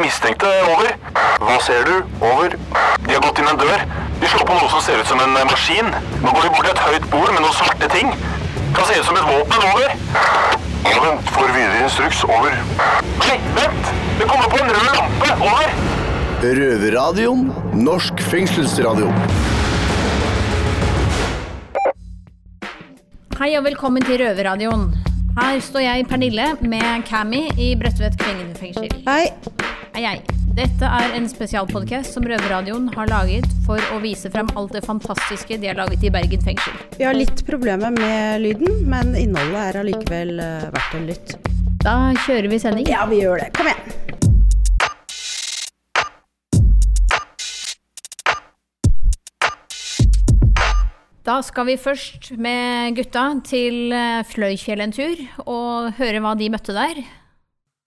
de mistenkte. Over. Hva ser du? Over. De har gått inn en dør. De slår på noe som ser ut som en eh, maskin. Nå går de bort til et høyt bord med noen svarte ting. Kan se ut som et våpen. Over. Vent, får videre instruks. Over. Nei, vent! Det kommer på en rød lampe. Over. Røverradioen. Norsk fengselsradio. Hei og velkommen til Røverradioen. Her står jeg, Pernille, med Cammy i Bredtvet kvinnefengsel. Hei. Hei, hei. Dette er en spesialpodkast som Røverradioen har laget for å vise frem alt det fantastiske de har laget i Bergen fengsel. Vi har litt problemer med lyden, men innholdet er allikevel eh, verdt en lytt. Da kjører vi sending. Ja, vi gjør det. Kom igjen. Da skal vi først med gutta til eh, Fløyfjell en tur, og høre hva de møtte der.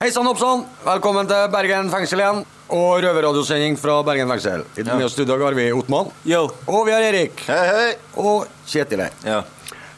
Hei sann, hoppsann! Velkommen til Bergen fengsel igjen. Og røverradiosending fra Bergen fengsel. I ja. studio har vi Ottmann. Yo. Og vi har Erik. Hei, hei. Og Kjetil her. Ja.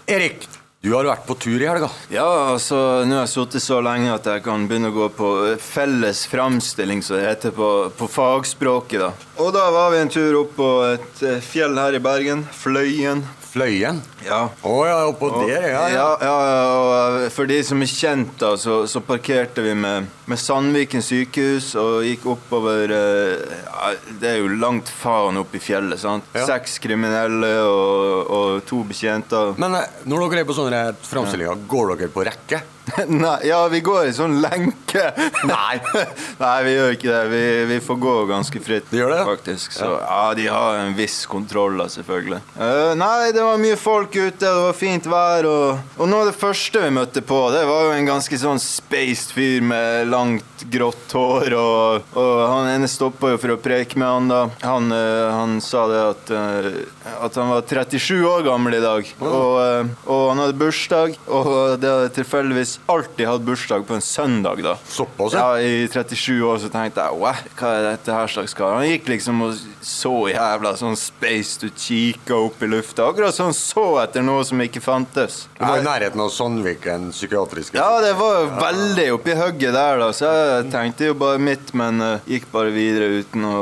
Erik, du har vært på tur i helga. Ja, altså, nå har jeg sittet så lenge at jeg kan begynne å gå på felles framstilling, som det heter på, på, fagspråket. da. Og da var vi en tur opp på et eh, fjell her i Bergen. Fløyen. Fløyen? Ja. Å oh, ja, oppå der, ja, ja. ja, ja eh, for de som er kjent, da, så, så parkerte vi med, med, Sandviken sykehus og gikk oppover eh, ja, Det er jo langt faen opp i fjellet, sant. Ja. Seks kriminelle og, og to betjenter. Men når dere er på sånne framstillinger, går dere på rekke? Nei, ja, vi går i sånn lenke. Nei. Nei, vi gjør ikke det. Vi, vi får gå ganske fritt, de gjør det? faktisk. Så ja, de har en viss kontroll, da, selvfølgelig. Uh, nei, det var mye folk ute, det var fint vær, og, og noe av det første vi møtte på, det var jo en ganske sånn spaced fyr med langt, grått hår, og, og han ene stoppa jo for å preke med han, da. Han, uh, han sa det at, uh, at han var 37 år gammel i dag, og, og han hadde bursdag, og det hadde tilfeldigvis alltid hatt bursdag på en søndag. da Såpass? Ja, I 37 år så tenkte jeg Wow, hva er dette her slags kar? Han gikk liksom og så jævla sånn spaced to kikka opp i lufta. Akkurat sånn så etter noe som ikke fantes. Du var i nærheten av Sandviken psykiatriske Ja, det var veldig oppi hugget der, da. Så jeg tenkte jo bare mitt, men uh, gikk bare videre uten å,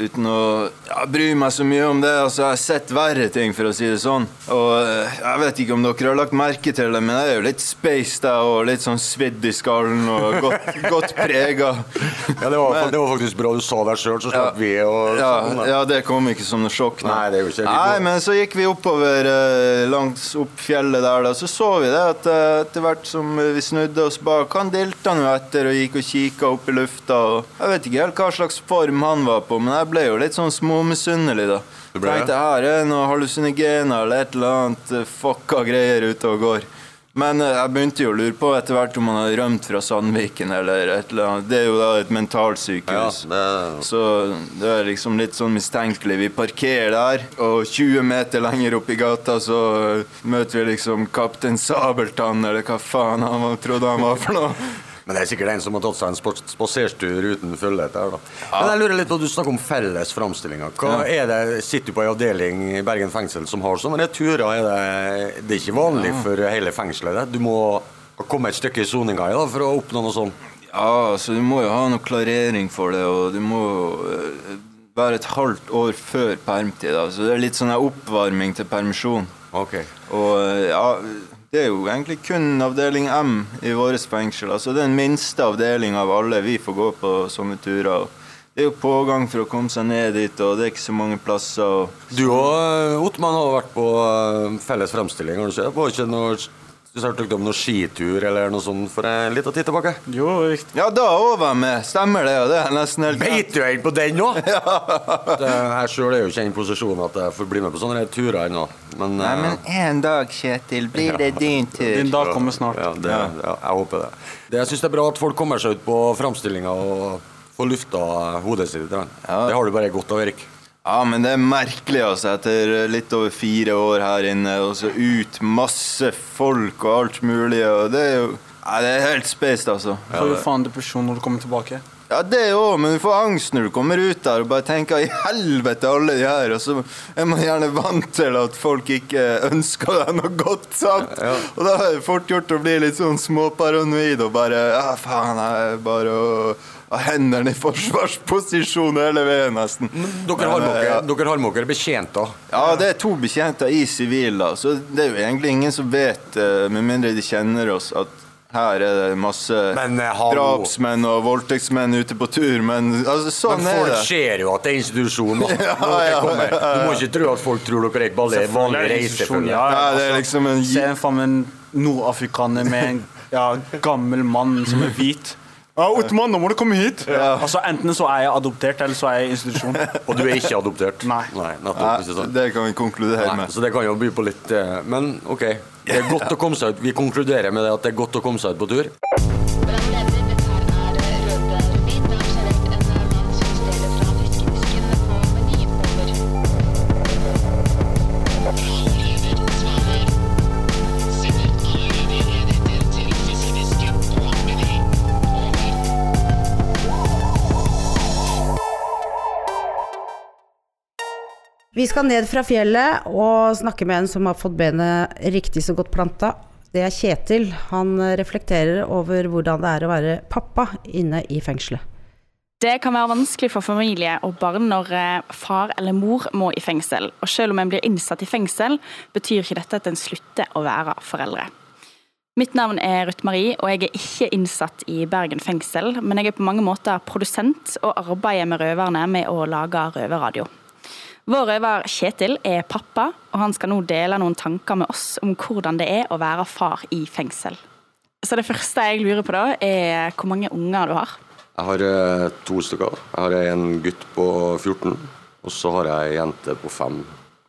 uten å ja, bry meg så mye om det. Altså, jeg har sett verre ting, for å si det sånn. Og uh, jeg vet ikke om dere har lagt merke til det, men jeg er jo litt spaced, jeg og litt sånn svidd i skallen og godt, godt prega. Ja, det var, Men, det var, faktisk bra du sa det sjøl, så slapp ja, vi å ja, ja, det kom ikke som noe sjokk. Nei, det ikke Nei, men så gikk vi oppover eh, langs opp fjellet der, da. Så så vi det at eh, etter hvert som vi snudde oss bak, han dilta nå etter og gikk og kikka opp i lufta. Og jeg vet ikke helt hva slags form han var på, men jeg ble jo litt sånn småmisunnelig, da. Tenkte her er noe hallusinogener eller et eller annet eh, fucka greier ute og går. Men eh, jeg begynte jo å lure på etter hvert om han hadde rømt fra Sandviken eller et eller annet. Det er jo da et mentalsykehus. Ja, det... Så det er liksom litt sånn mistenkelig. Vi parkerer der, og 20 meter lenger opp i gata så møter vi liksom Kaptein Sabeltann, eller hva faen han trodde han var for noe. Men det er sikkert en som har tatt seg en spasertur uten følge etter. da. Ja. Men jeg lurer litt på, Du snakker om felles framstillinger. Hva ja. er det, Sitter du på en avdeling i Bergen fengsel som har sånne turer? Er det, det er ikke vanlig ja. for hele fengselet? Det. Du må komme et stykke i soninga for å oppnå noe sånt? Ja, altså du må jo ha noe klarering for det, og du må uh, være et halvt år før permtid. Så det er litt sånn oppvarming til permisjon. Okay. Og uh, ja det er jo egentlig kun avdeling M i våre fengsel. Altså Den minste avdelinga av alle. Vi får gå på sånne turer. Det er jo pågang for å komme seg ned dit, og det er ikke så mange plasser. Du og Ottmann har vært på eh, felles fremstilling. Har du sett? Var ikke noe du snakket om noe skitur eller noe sånt for en liten tid tilbake? Jo, riktig. Ja, da òg var jeg med. Stemmer det. Ja. det er nesten helt Beit du inn på den nå? ja. jeg sjøl er jo ikke i den posisjonen at jeg får bli med på sånne turer ennå. Men, Nei, men eh, en dag, Kjetil, blir det din tur. Din dag kommer snart. Ja, det, ja, jeg håper det. det jeg syns det er bra at folk kommer seg ut på framstillinga og får lufta hodet sitt. Ja. Det har du bare godt av, Erik. Ja, men det er merkelig, altså. Etter litt over fire år her inne, og så ut masse folk og alt mulig. Og det er jo ja, Det er helt spaced, altså. Får du faen depresjon når du kommer tilbake? Ja, det òg, men du får angst når du kommer ut der og bare tenker i helvete alle de her, og så er man gjerne vant til at folk ikke ønsker deg noe godt, sant? Og da er det fort gjort å bli litt sånn småparanoid og bare Ja, faen, jeg er bare å ha hendene i forsvarsposisjon hele veien, nesten. Dere har med dere betjenter. Ja, det er to bekjente i sivil, da. Så det er jo egentlig ingen som vet, eh, med mindre de kjenner oss, at her er det masse Men, eh, drapsmenn og voldtektsmenn ute på tur. Men altså, sånn Men er folk ser jo at det er institusjon. ja, Ja, ja. Du må ikke tro at folk tror dere er bare vanlig, vanlige reisefølge. Ja, Ja, det er altså, liksom en Se for en nordafrikaner med en ja, gammel mann som er hvit. Ja, Ottoman, nå må du komme hit! Altså Enten så er jeg adoptert, eller så er jeg i institusjon. Og du er ikke adoptert? Nei. nettopp, Nei, ikke sant? det kan vi konkludere Nei, med. så det kan jo by på litt eh, Men OK. Det er godt å komme seg ut. Vi konkluderer med det at det er godt å komme seg ut på tur. Vi skal ned fra fjellet og snakke med en som har fått benet riktig så godt planta. Det er Kjetil. Han reflekterer over hvordan det er å være pappa inne i fengselet. Det kan være vanskelig for familie og barn når eh, far eller mor må i fengsel. Og selv om en blir innsatt i fengsel, betyr ikke dette at en slutter å være foreldre. Mitt navn er Ruth Marie, og jeg er ikke innsatt i Bergen fengsel, men jeg er på mange måter produsent og arbeider med røverne med å lage røverradio. Vår røver Kjetil er pappa, og han skal nå dele noen tanker med oss om hvordan det er å være far i fengsel. Så det første jeg lurer på da, er hvor mange unger du har. Jeg har eh, to stykker. Jeg har en gutt på 14, og så har jeg ei jente på 5.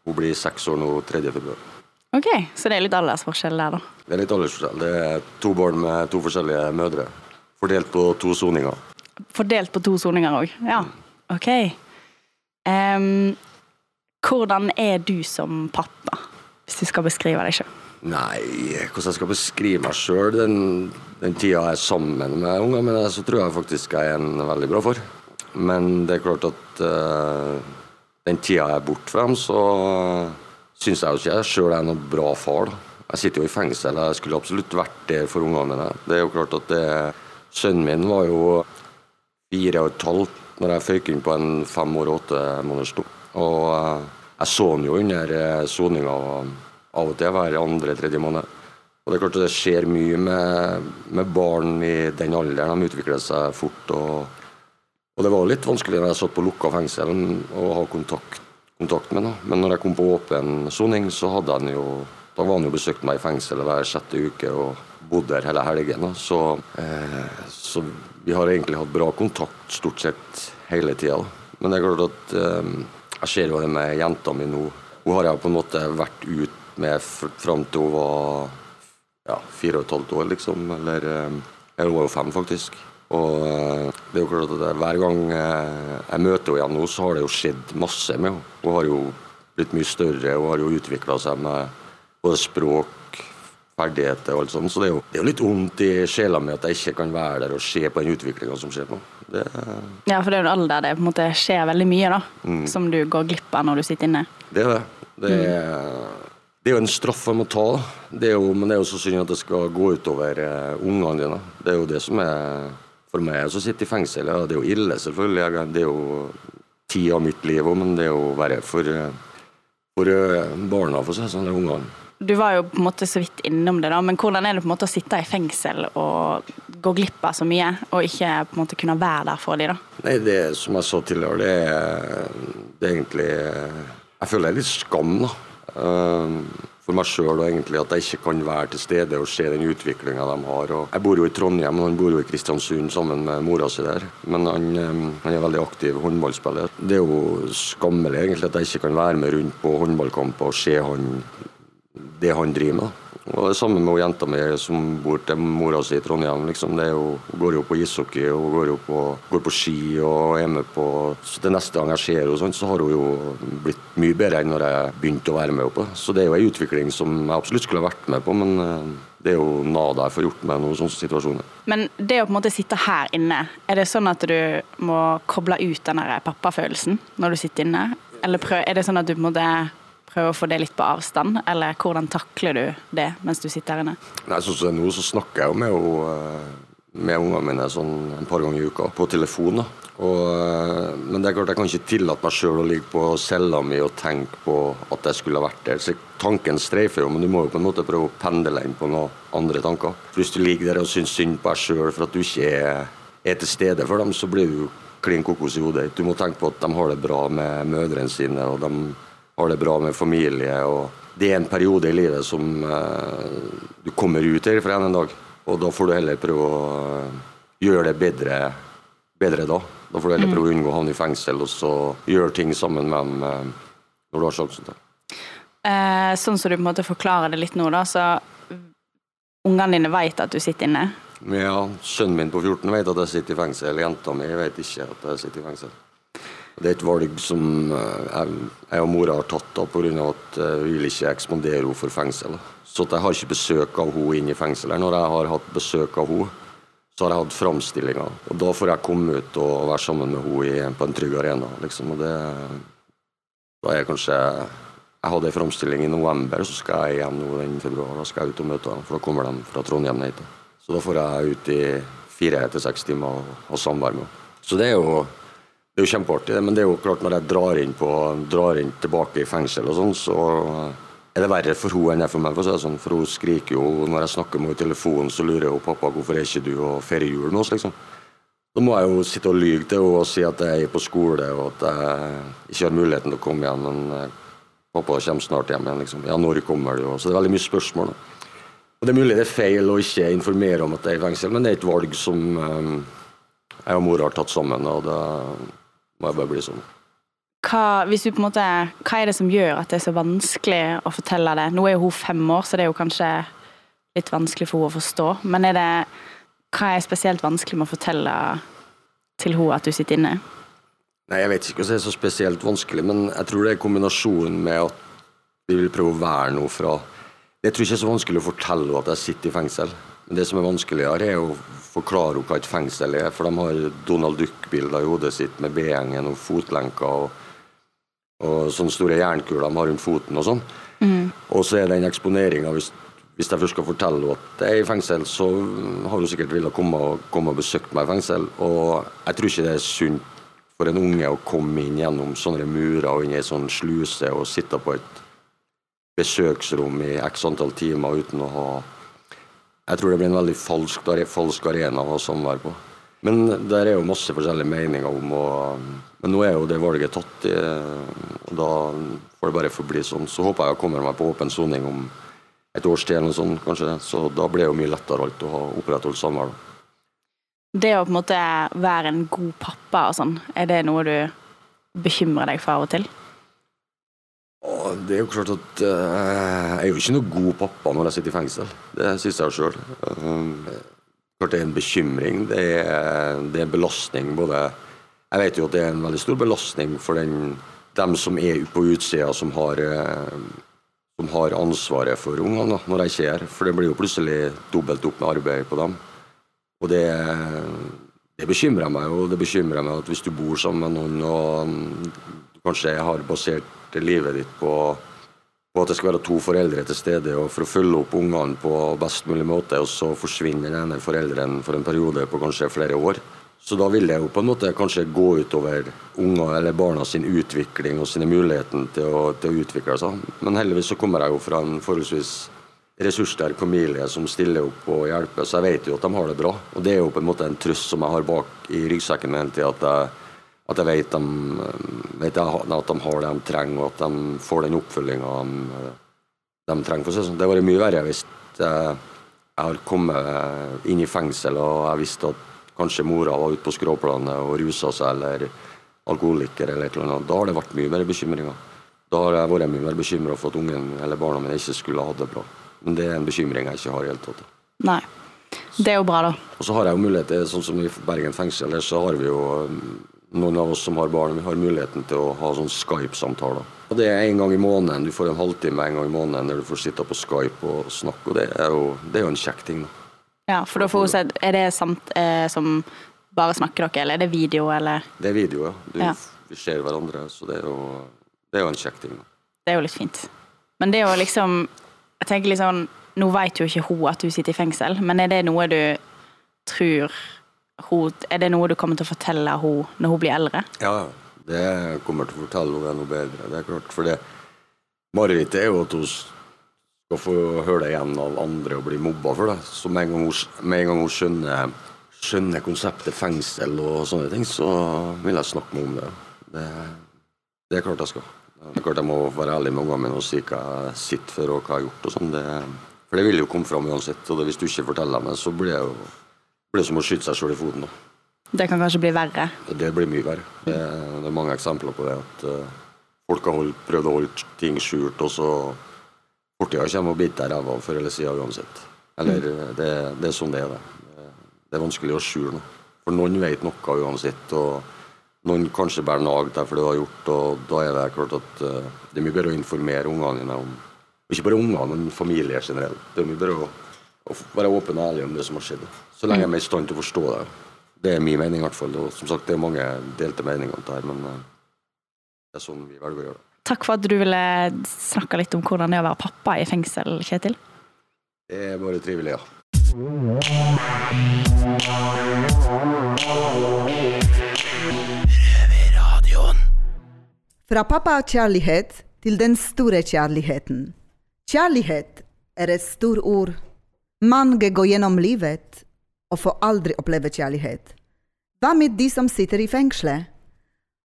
Hun blir seks år nå 3. februar. Ok, så det er litt aldersforskjell der, da. Det er litt aldersforskjell. Det er to barn med to forskjellige mødre. Fordelt på to soninger. Fordelt på to soninger òg. Ja, OK. Em, hvordan er du som pappa, hvis du skal beskrive deg sjøl? Nei, hvordan jeg skal beskrive meg sjøl den, den tida jeg er sammen med ungene mine, så tror jeg faktisk jeg er en veldig bra for. Men det er klart at uh, den tida jeg er borte fra dem, så syns jeg jo ikke jeg sjøl er noen bra far. da. Jeg sitter jo i fengsel, jeg skulle absolutt vært der for ungene mine. Det er jo klart at det, Sønnen min var jo fire og et halvt når jeg føyk inn på en fem år og åtte måneders dom. Og eh, jeg så han jo under eh, soninga av og til hver andre-tredje måned. Og det er klart at det skjer mye med, med barn i den alderen. De utvikler seg fort. Og, og det var litt vanskelig når jeg satt på lukka fengsel å ha kontakt, kontakt med ham. Men når jeg kom på åpen soning, så hadde han jo da var han jo besøkt meg i fengselet hver sjette uke og bodde der hele helgen. Så, eh, så vi har egentlig hatt bra kontakt stort sett hele tida. Men det er klart at eh, jeg ser jo det med jenta mi nå. Hun har jeg på en måte vært ut med fram til hun var ja, fire og et halvt år, liksom. Eller eh, hun var jo fem, faktisk. Og eh, det er jo klart at hver gang eh, jeg møter henne igjen nå, så har det jo skjedd masse med henne. Hun har jo blitt mye større, hun har jo utvikla seg med både språk, ferdigheter og alt sånt. Så det er, jo, det er jo litt vondt i sjela mi at jeg ikke kan være der og se på den utviklinga som skjer nå. Det, Ja, for det er jo en alder der det på en måte skjer veldig mye, da. Som du går glipp av når du sitter inne. det er det. Det er, det er jo en straff jeg må ta, det jo, men det er jo så synd at det skal gå utover eh, ungene dine. Det er jo det som er for meg som sitter i fengsel. Ja, det er jo ille, selvfølgelig. Det er jo tida av mitt liv òg, men det er jo verre for, eh, for eh, barna, for å si det sånn, ungene. Du var jo på en måte så vidt innom det, da, men hvordan er det på en måte å sitte i fengsel og gå glipp av så mye, og ikke på en måte kunne være der for dem, da? Nei, det som jeg sa tidligere, det er, det er egentlig Jeg føler er litt skam, da. eh, For meg sjøl egentlig at jeg ikke kan være til stede og se den utviklinga de har. Og jeg bor jo i Trondheim, og han bor jo i Kristiansund sammen med mora si der. Men han, eh, han er veldig aktiv håndballspiller. Det er jo skammelig egentlig at jeg ikke kan være med rundt på håndballkamper og se han det han driver med. Og det samme med jenta mi som bor til mora si i Trondheim. Liksom. Det jo, hun går jo på ishockey og går, på, går på ski og er med på Så det neste gang jeg ser henne, så har hun jo blitt mye bedre enn når jeg begynte å være med henne. Så det er jo en utvikling som jeg absolutt skulle vært med på, men, eh, Det er jo nada jeg får gjort med noen sånne situasjoner. Men det å på en måte sitte her inne, er det sånn at du må koble ut den pappafølelsen når du sitter inne? Eller prøv, er det sånn at du på en måte prøver å få det litt på avstand, eller hvordan takler du det mens du sitter her inne? Nei, sånn som nå, så snakker jeg jo med, eh, med ungene mine sånn en par ganger i uka på telefon. Og, eh, men det er klart jeg kan ikke tillate meg sjøl å ligge på cella mi og tenke på at jeg skulle ha vært der. Så tanken streifer jo, men du må jo på en måte prøve å pendle inn på noen andre tanker. For Hvis du ligger der og syns synd på deg sjøl for at du ikke er, er til stede for dem, så blir du klin kokos i hodet. Du må tenke på at de har det bra med mødrene sine, og de har det bra med familie. og Det er en periode i livet som eh, du kommer ut her fra en dag, og da får du heller prøve å eh, gjøre det bedre, bedre da. Da får du heller prøve å unngå å havne i fengsel og så gjøre ting sammen med dem eh, når du har sjansen til. Eh, sånn som du på en måte forklarer det litt nå, da, så ungene dine vet at du sitter inne. Ja, Sønnen min på 14 vet at jeg sitter i fengsel. Jenta mi vet ikke at jeg sitter i fengsel. Det er et valg som eh, jeg, og mora har tatt da pga. at eh, vi vil ikke ekspandere henne for fengsel. Så jeg har ikke besøk av henne inn i fengselet. Når jeg har hatt besøk av henne, så har jeg hatt framstillinger. Og da får jeg komme ut og være sammen med henne på en trygg arena. Liksom. Og det, da er jeg kanskje Jeg hadde en framstilling i november, så skal jeg hjem nå den februar. Da skal jeg ut og møte dem, for da kommer de fra Trondheim hit. Så da får jeg ut i fire til seks timer og ha samvær med henne. Så det er jo det er jo kjempeartig, men det er jo klart når jeg drar inn, på, drar inn tilbake i fengsel og sånn, så er det verre for henne enn det er for meg. For, sånn. for hun skriker jo når jeg snakker med henne i telefonen, så lurer hun pappa hvorfor er ikke du og feirer jul med oss, liksom. Da må jeg jo sitte og lyge til henne og si at jeg er på skole og at jeg ikke har muligheten til å komme igjen, men eh, pappa kommer snart hjem igjen, liksom. Ja, når kommer du? Så det er veldig mye spørsmål. da. Og Det er mulig det er feil å ikke informere om at jeg er i fengsel, men det er et valg som eh, jeg og mor har tatt sammen, og det må jeg bare bli sånn. Hva, måte, hva er det som gjør at det er så vanskelig å fortelle det? Nå er jo hun fem år, så det er jo kanskje litt vanskelig for henne å forstå. Men er det, hva er spesielt vanskelig med å fortelle til henne at du sitter inne? Nei, Jeg vet ikke om det er så spesielt vanskelig, men jeg tror det er kombinasjonen med at vi vil prøve å være noe fra Jeg tror ikke det er så vanskelig å fortelle henne at jeg sitter i fengsel. Det som er vanskeligere, er å forklare henne hva et fengsel er. For de har Donald Duck-bilder i hodet sitt med B-gjengen og fotlenker og, og sånne store jernkuler de har rundt foten og sånn. Og så er den eksponeringa hvis, hvis jeg først skal fortelle henne at jeg er i fengsel, så har hun sikkert villet komme, komme og besøke meg i fengsel. Og jeg tror ikke det er sunt for en unge å komme inn gjennom sånne murer og inn i ei sånn sluse og sitte på et besøksrom i x antall timer uten å ha Jeg tror det blir en veldig falsk, falsk arena å ha samvær på. Men der er jo masse forskjellige meninger om og, Men nå er jo det valget tatt, i, og da får det bare forbli sånn. Så håper jeg å komme meg på åpen soning om et års tid eller noe sånt, kanskje. Så da blir det jo mye lettere alt å ha opprettholdt samvær. da. Det å på en måte være en god pappa og sånn, er det noe du bekymrer deg for av og til? Det er jo klart at uh, jeg er jo ikke noe god pappa når jeg sitter i fengsel. Det syns jeg sjøl. klart det er en bekymring. Det er, det er en belastning både Jeg vet jo at det er en veldig stor belastning for den, dem som er på utsida, som har eh, som har ansvaret for ungene når jeg ikke er her. For det blir jo plutselig dobbelt opp med arbeid på dem. Og det, det bekymrer meg jo. Det bekymrer meg at hvis du bor sammen med noen og kanskje har basert livet ditt på, på at det skal være to foreldre til stede og for å følge opp ungene på best mulig måte, og så forsvinner den ene forelderen for en periode på kanskje flere år. Så da vil det jo på en måte kanskje gå utover unger eller barna sin utvikling og sine muligheter til å, til å utvikle seg. Men heldigvis så kommer jeg jo fra en forholdsvis ressurssterk familie som stiller opp og hjelper, så jeg vet jo at de har det bra. Og det er jo på en måte en trøst som jeg har bak i ryggsekken min tida, at, jeg- at jeg vet, de, vet jeg, at de har det de trenger, og at de får den oppfølginga de, de trenger. For seg. det. Hadde vært mye verre hvis jeg, jeg har kommet inn i fengsel og jeg visste at kanskje mora var ute på skråplanet og rusa seg, eller alkoholiker eller et eller annet. Da har det vært mye mer bekymringer. Da har jeg vært mye mer bekymra for at ungen eller barna mine ikke skulle ha det bra. Men det er en bekymring jeg ikke har i hele tatt. Nei. Det er jo bra, da. Og så har jeg jo mulighet til, sånn som i Bergen fengsel, der så har vi jo noen av oss som har barn, vi har muligheten til å ha sånn Skype-samtaler. Og Det er en gang i måneden. Du får en halvtime en gang i måneden der du får sitte på Skype og snakke. og Det er jo, det er jo en kjekk ting. da. Ja, for da får hun sett Er det sant eh, som bare snakker dere, eller er det video, eller Det er video, ja. Du, Ja. Vi ser hverandre, så det er jo, det er jo en kjekk ting. da. Det er jo litt fint. Men det er jo liksom Jeg tenker litt sånn Nå vet jo ikke hun at du sitter i fengsel, men er det noe du tror hun Er det noe du kommer til å fortelle henne når hun blir eldre? Ja, det kommer til å fortelle henne noe bedre. Det er klart, for det Marerittet er jo at hun skal få høre det igjen av andre og bli mobba for det. Så med en gang hun, en gang hun skjønner, skjønner konseptet fengsel og sånne ting, så vil jeg snakke med henne om det. det. Det er klart jeg skal. Det er klart jeg må være ærlig med ungene mine og si hva jeg sitter for og hva jeg har gjort og sånn. For det vil jo komme fram uansett. Og det, hvis du ikke forteller meg, så blir jeg jo blir som å skyte seg sjøl i foten. da. Det kan kanskje bli verre. Det blir mye verre. Det, det er mange eksempler på det. At eh, folk har holdt, prøvd å holde ting skjult, og så fortida kommer og biter deg ræva før eller siden uansett. Eller eh, det, det er sånn det er. Det, Det- er vanskelig å skjule noe. For noen vet noe uansett, og noen kanskje bærer nag derfor det du har gjort, og da er det klart at eh, det er mye bedre å informere ungene dine om Ikke bare ungene, men familie generelt. Det er mye bedre å, å være åpen og ærlig om det som har skjedd. Så lenge de er i stand til å forstå det. Det er min mening i hvert fall. Og som sagt, det er mange delte meninger om det her, men eh, det er sånn vi velger å gjøre det. Takk for at du ville snakke litt om hvordan det er å være pappa i fengsel, Kjetil. Det er bare trivelig, ja. Fra pappakjærlighet til den store kjærligheten. Kjærlighet er et stort ord. Mange går gjennom livet og får aldri oppleve kjærlighet. Hva med de som sitter i fengselet?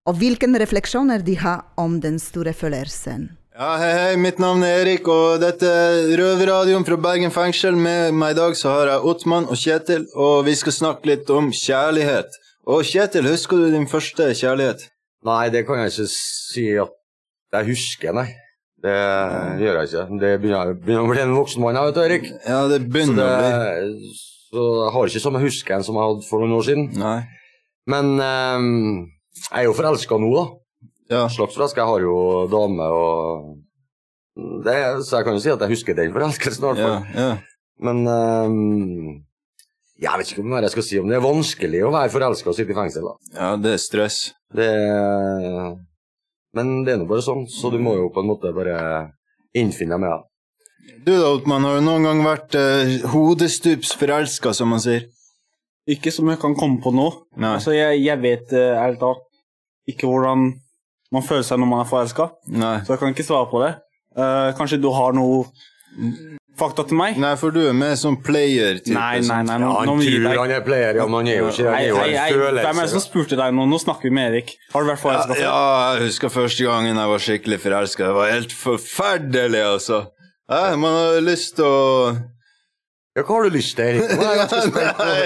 Og hvilke refleksjoner de har om den store følelsen? Ja, hei, hei, mitt navn er Erik, og dette er Røverradioen fra Bergen fengsel. Med meg i dag så har jeg Ottmann og Kjetil, og vi skal snakke litt om kjærlighet. Og Kjetil, husker du din første kjærlighet? Nei, det kan jeg ikke si at jeg husker, nei. Det gjør jeg ikke. Det begynner, begynner å bli en voksen mann, vet du, Erik. Ja, det Så, begynner å bli. det, så jeg har ikke samme husken som jeg hadde for noen år siden. Nei. Men um, jeg er jo forelska nå, da. Ja. Slags forelska. Jeg har jo dame og det, Så jeg kan jo si at jeg husker den forelskelsen, i hvert Ja, fall. ja. Men um, jeg vet ikke hva jeg skal si om det. Det er vanskelig å være forelska og sitte i fengsel. da. ja, det er stress. Det Men det er nå bare sånn, så du må jo på en måte bare innfinne deg med det. Du da, Ottmann, har du noen gang vært uh, hodestups forelska, som man sier? Ikke som jeg kan komme på nå. Nei. Altså, jeg, jeg vet eh, ærlig talt ikke hvordan man føler seg når man er forelska, så jeg kan ikke svare på det. Uh, kanskje du har noe fakta til meg? Nei, for du er med som player-type. Nei, nei, nei. Nå, Ja, han tror deg. han er player, ja, men han er jo ikke det. Hvem er det som spurte deg nå? Nå snakker vi med Erik. Har du vært forelska Ja, ja, jeg husker første gangen jeg var skikkelig forelska. Det var helt forferdelig, altså. Ja, man har lyst til å Ja, hva har du lyst til, Erik? Nå er jeg ganske spent på det.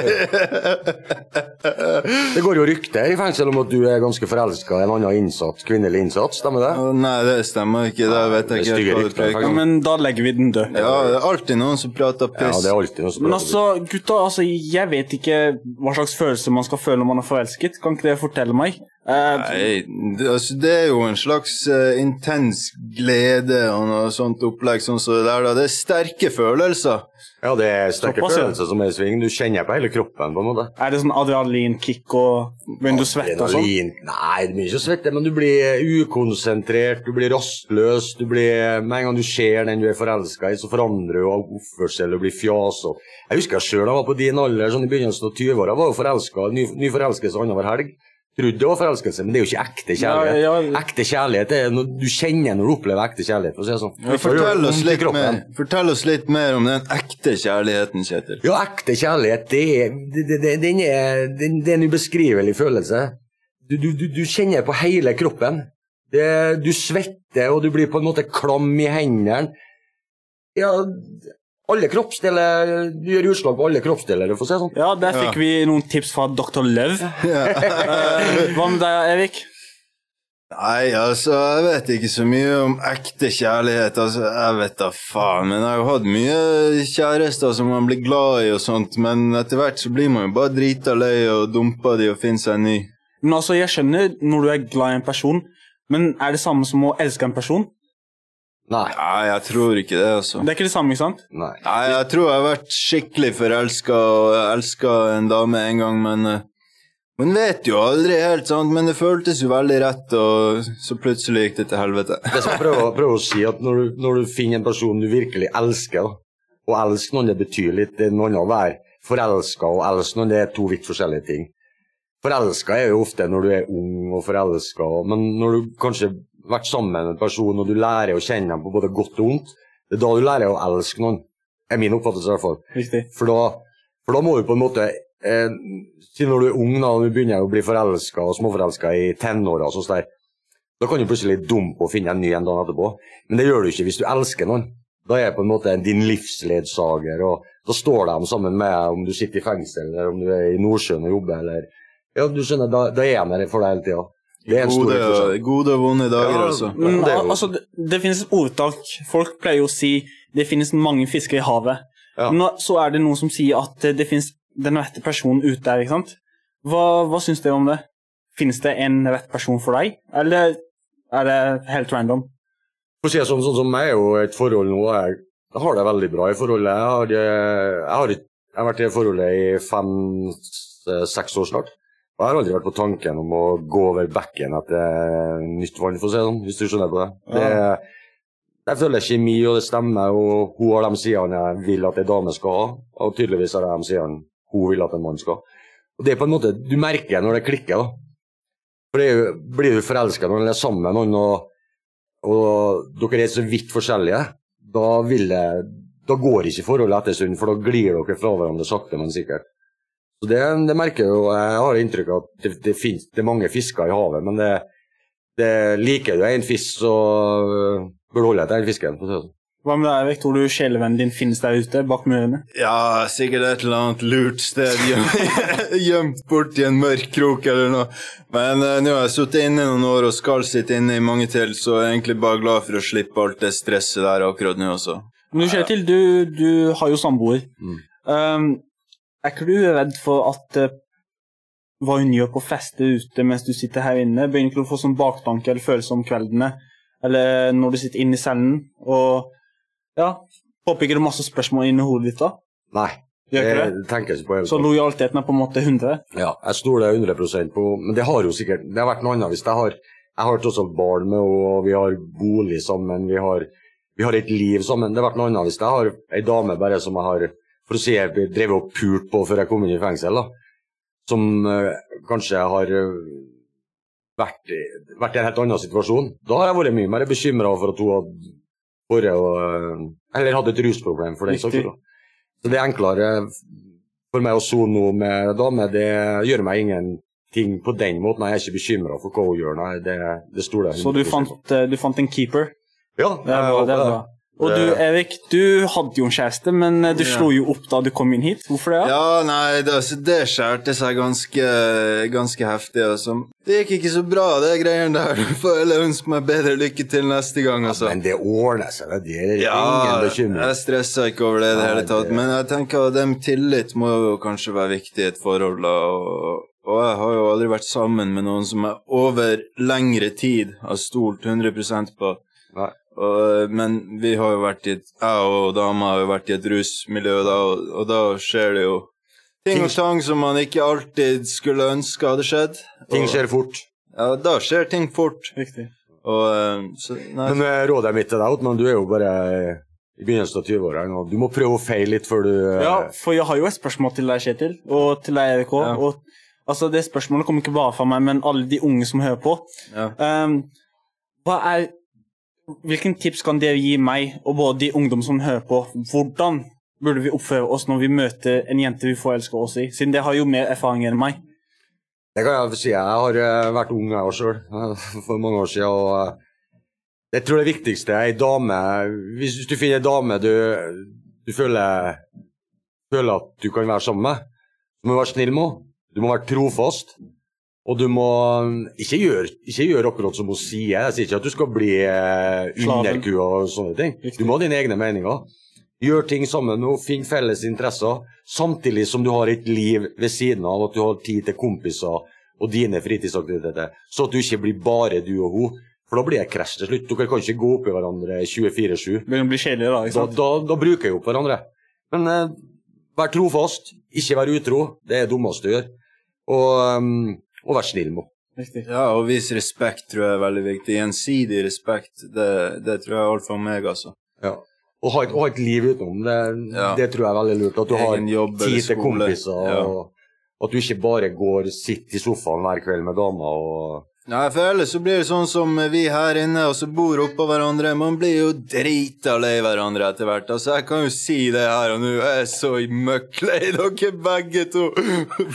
Det går jo rykter i fengsel om at du er ganske forelska i en annen innsatt, kvinnelig innsatt, stemmer det? Nei, det stemmer ikke. Det vet jeg ikke rykter, Ja, men da legger vi den død. Ja, det er alltid noen som prater Ja, det er alltid noen som prater Men altså, gutta, altså, jeg vet ikke hva slags følelse man skal føle når man er forelsket. Kan ikke dere fortelle meg? Nei, det, altså, det er jo en slags uh, intens glede og noe sånt opplegg sånn som det der. da. Det er sterke følelser. Ja, det er sterke Såpass, ja. følelser som er i sving. Du kjenner på hele kroppen, på en måte. er det sånn adrenalinkick og begynner du å svette og sånn? Adrenalin. Nei, du begynner ikke svette, men du blir ukonsentrert, du blir rastløs. Du blir, med en gang du ser den du er forelska i, så forandrer du oppførsel og blir fjasete. Jeg husker jeg sjøl jeg var på din alder, sånn i begynnelsen av 20-åra, var jo forelska. Ny, ny forelskelse annenhver helg. Trodde det var forelskelse, men det er jo ikke ekte kjærlighet. Ja, ja. Ekte kjærlighet er når du kjenner når du opplever ekte kjærlighet. For å si det sånn. Ja, fortell, oss litt mer, fortell oss litt mer om den ekte kjærligheten, Kjetil. Ja, ekte kjærlighet, det er, det, det, det, den er, det er en ubeskrivelig følelse. Du, du, du, du kjenner på hele kroppen. Det, du svetter, og du blir på en måte klam i hendene. Ja, alle kroppsdeler Du gjør utslag på alle kroppsdeler, for å si sånn. Ja, der fikk vi noen tips fra Dr. Løv. Eh, hva med deg, Erik? Nei, altså, jeg vet ikke så mye om ekte kjærlighet. Altså, jeg vet da faen. Men jeg har jo hatt mye kjærester som man blir glad i og sånt. Men etter hvert så blir man jo bare drita lei og dumper de og finner seg en ny. Men altså, jeg skjønner når du er glad i en person, men er det samme som å elske en person? Nei. Nei, jeg tror ikke det, altså. Det er ikke det samme, ikke sant? Nei. Nei, jeg tror jeg har vært skikkelig forelska og elska en dame en gang, men eh, hun vet jo aldri helt, sant, men det føltes jo veldig rett, og så plutselig gikk det til helvete. jeg skal prøve, prøver å si, at når du, når du finner en person du virkelig elsker, og elsker noen det betyr litt, det er noe annet å være forelska og elske noen, det er to vidt forskjellige ting. Forelska er jo ofte når du er ung og forelska, men når du kanskje vært sammen med en person og du lærer å kjenne dem på både godt og vondt, det er da du lærer å elske noen. er min oppfattelse i hvert fall. Riktig. For da, for da må du på en måte eh, Siden når du er ung da, og du begynner å bli forelska og småforelska i tenåra, og da kan du plutselig dumpe og finne en ny en dag etterpå. Men det gjør du ikke hvis du elsker noen. Da er på en måte din livsledsager, og da står de sammen med om du sitter i fengsel, eller om du er i Nordsjøen og jobber, eller Ja, du skjønner, da, da er de der for deg hele tida. Det er en stor Gode, forskjell. gode og vonde dager, Ja, altså. Men det altså, det, det finnes et ordtak. Folk pleier jo å si det finnes mange fisker i havet. Ja. Nå, så er det noen som sier at eh, det finnes den rette personen ute der. ikke sant? Hva, hva syns dere om det? Finnes det en rett person for deg, eller er det helt random? For å si det sånn, sånn som meg er jo et forhold nå, jeg, jeg har det veldig bra i forholdet. Jeg har, eh, jeg har, jeg har vært i forholdet i fem-seks år snart. Jeg har aldri vært på tanken om å gå over bekken etter nytt vann, for å si det sånn, hvis du skjønner på det. det jeg føler kjemi, og det stemmer, og hun har de sidene jeg vil at en dame skal ha, og tydeligvis har jeg de sidene hun vil at en mann skal ha. Og det er på en måte, Du merker når det klikker. da. For det jo, Blir du forelska når du er sammen med noen, og, og dere er så vidt forskjellige, da, vil det, da går ikke forholdet etter en stund, for da glir dere fra hverandre sakte, men sikkert. Så Det, det merker jeg jo. Jeg har inntrykk av at det, det, finnes, det er mange fisker i havet, men det, det liker du en fisk, så øh, bør du holde deg til den fisken. sånn. Hva med deg, Erik? Tror du sjelevennen din finnes der ute, bak murene? Ja, sikkert et eller annet lurt sted gjemt bort i en mørk krok eller noe. Men uh, nå har jeg sittet inne noen år og skal sitte inne i mange til, så jeg er egentlig bare glad for å slippe alt det stresset der akkurat nå også. Men du, Kjetil, du, du har jo samboer. Um, er ikke du redd for at eh, hva hun gjør på fester ute mens du sitter her inne, begynner ikke du å få sånn baktanke eller følelse om kveldene, eller når du sitter inne i cellen, og ja, håper ikke det masse spørsmål inni hodet ditt da? Nei, det det? tenker jeg ikke på. Så lojaliteten er på en måte 100? Ja, jeg stoler 100% på Men det har jo sikkert Det har vært noe annet hvis jeg har Jeg har tross alt barn med henne, og vi har bolig sammen, vi har, vi har et liv sammen. Det har vært noe annet hvis jeg har ei dame bare som jeg har for å si jeg ble drevet og pult på før jeg kom inn i fengsel, da. Som uh, kanskje har uh, vært, i- vært i en helt annen situasjon. Da har jeg vært mye mer bekymra for at hun hadde vært og eh, Eller hadde et rusproblem, for den saks skyld. Så det er enklere for meg å sone noe med dame. Det gjør meg ingenting på den måten. Jeg er ikke bekymra for hva hun gjør. Nei, det, det stoler jeg Så du fant, du fant en keeper? Ja, Det er bra. det er bra. Og du, Erik, du hadde jo en kjæreste, men eh, du Ja. slo jo opp da du kom inn hit. Hvorfor det? Ja, nei, det, altså, det skjærte seg ganske, ganske heftig. Altså. Det gikk ikke så bra, det greiene der. Du får heller ønske meg bedre lykke til neste gang. Altså. Men det ordner seg. Det er Ja, ingen bekymring. jeg stressa ikke over det i det hele tatt. Men jeg tenker at dem tillit må jo kanskje være viktig i et forhold. Da. Og, og jeg har jo aldri vært sammen med noen som jeg over lengre tid har stolt 100% på. Nei. Og, men vi har jo vært i et, jeg og dama har jo vært i et rusmiljø, da, og, og da skjer det jo ting og tang som man ikke alltid skulle ønske hadde skjedd. Ting skjer fort. Ja, da skjer ting fort. Riktig. Og eh, så, nei, Men eh, rådet mitt til deg, Otman, du er jo bare eh, i begynnelsen av 20-årene. og Du må prøve å feile litt før du Ja, for jeg har jo et spørsmål til deg, Kjetil, og til deg, Erik. Ja. Og altså, det spørsmålet kommer ikke bare fra meg, men alle de unge som hører på. Ja. Um, hva er Hvilken tips kan dere gi meg, og både de ungdom som hører på? Hvordan burde vi oppføre oss når vi møter en jente vi forelsker oss i? Siden dere har jo mer erfaring enn meg. Det kan jeg si. Jeg har eh, vært ung jeg sjøl for mange år siden. og eh, jeg tror det viktigste er ei dame hvis du finner ei dame du, du føler, føler at du kan være sammen med, du må være snill med henne. Du må være trofast. Og du må ikke gjøre, ikke gjøre akkurat som hun sier. Jeg sier ikke at du skal bli eh, underkua og sånne ting. Du må ha dine egne meninger. Gjør ting sammen og finn felles interesser, samtidig som du har et liv ved siden av, at du har tid til kompiser og dine fritidsaktiviteter, så at du ikke blir bare du og hun. For da blir det krasj til slutt. Dere kan ikke gå opp i hverandre 24-7. Men å bli kjedelig, da. Da, da, da bruker jeg opp hverandre. Men eh, vær trofast, ikke vær utro. Det er det dummeste du gjør. Og, um, og vær snill med henne. Ja, og vise respekt tror jeg er veldig viktig. Gjensidig respekt, det, det tror jeg er alt for meg, altså. Ja. Og ha et, og ha et liv utenom. Det, Ja. det tror jeg er veldig lurt. At du har jobb tid til kompiser. Ja. Og at du ikke bare går og sitter i sofaen hver kveld med dama og Nei, for ellers så blir det sånn som vi her inne, og så bor oppå hverandre. Man blir jo drita lei hverandre etter hvert. Altså, jeg kan jo si det her og nå. Jeg er så møkklei dere begge to.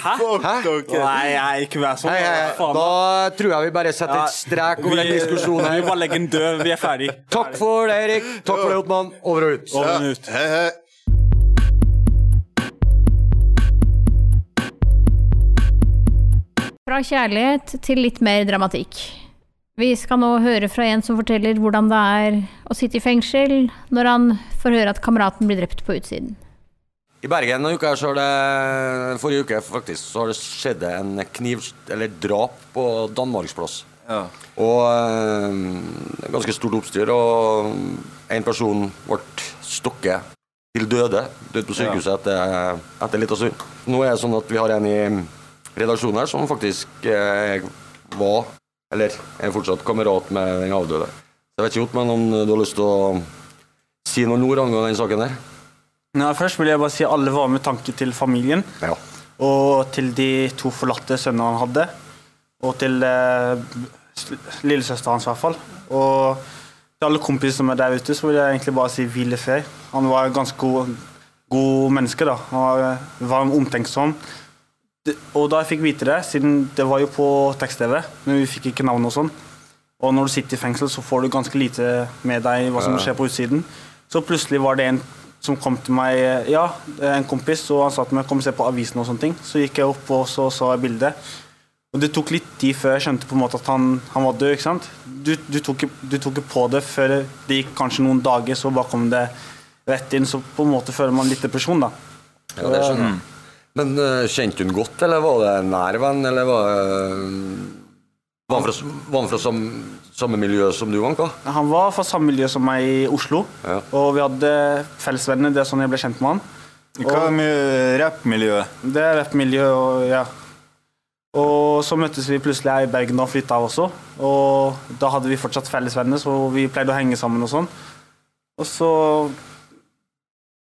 Fuck dere. Nei, jeg ikke vær sånn. Hei, hei, Faen. Da tror jeg vi bare setter Ja, et strek over den diskusjonen diskusjonen Vi bare legger den død. Vi er ferdig. Takk for det, Erik. Takk for det, Ottmann. Over og ut. Over og ut. Hei, hei. Fra kjærlighet til litt mer dramatikk. Vi skal nå høre fra en som forteller hvordan det er å sitte i fengsel når han får høre at kameraten blir drept på utsiden. I Bergen denne uka så har det Forrige uke faktisk så har det skjedd en kniv... Eller drap på Danmarksplass. Ja. Og øh, ganske stort oppstyr. Og en person ble stokket til døde. Død på sykehuset etter, etter litt av stund. Nå er det sånn at vi har en i redaksjonen her som faktisk eh, var, eller er fortsatt, kamerat med den avdøde. Jeg vet ikke, men om du har lyst til å si noen ord angående den saken der? Nei, først vil jeg bare si alle var med tanke til familien. Ja. Og til de to forlatte sønnene han hadde. Og til eh, lillesøsteren hans, i hvert fall. Og til alle kompiser som er der ute, så vil jeg egentlig bare si hvile fred. Han var en ganske god, god menneske. da. Han var varm, omtenksom. Og da jeg fikk vite det, siden det var jo på tekst-TV, men vi fikk ikke navn og sånn, og når du sitter i fengsel, så får du ganske lite med deg hva som skjer på utsiden. Så plutselig var det en som kom til meg, ja, en kompis, og han sa til meg kom og se på avisen og sånne ting. Så gikk jeg opp og så, så jeg bildet. Og det tok litt tid før jeg skjønte på en måte at han, han var død. ikke sant? Du, du, tok, ikke- du tok ikke på det før det gikk kanskje noen dager, så bare kom det rett inn. Så på en måte føler man litt depresjon, da. Ja, det skjønner jeg. Men uh, kjente hun godt, eller var det en nær venn, eller var uh, Var han fra, var han fra samme, samme miljø som du, Anka? Han var fra samme miljø som meg i Oslo, Ja. og vi hadde fellesvenner. Det er sånn jeg ble kjent med han. Hva er rappmiljøet? Det er rappmiljø, og ja. Og så møttes vi plutselig her i Bergen og flytta også. Og da hadde vi fortsatt fellesvenner, så vi pleide å henge sammen og sånn. Og så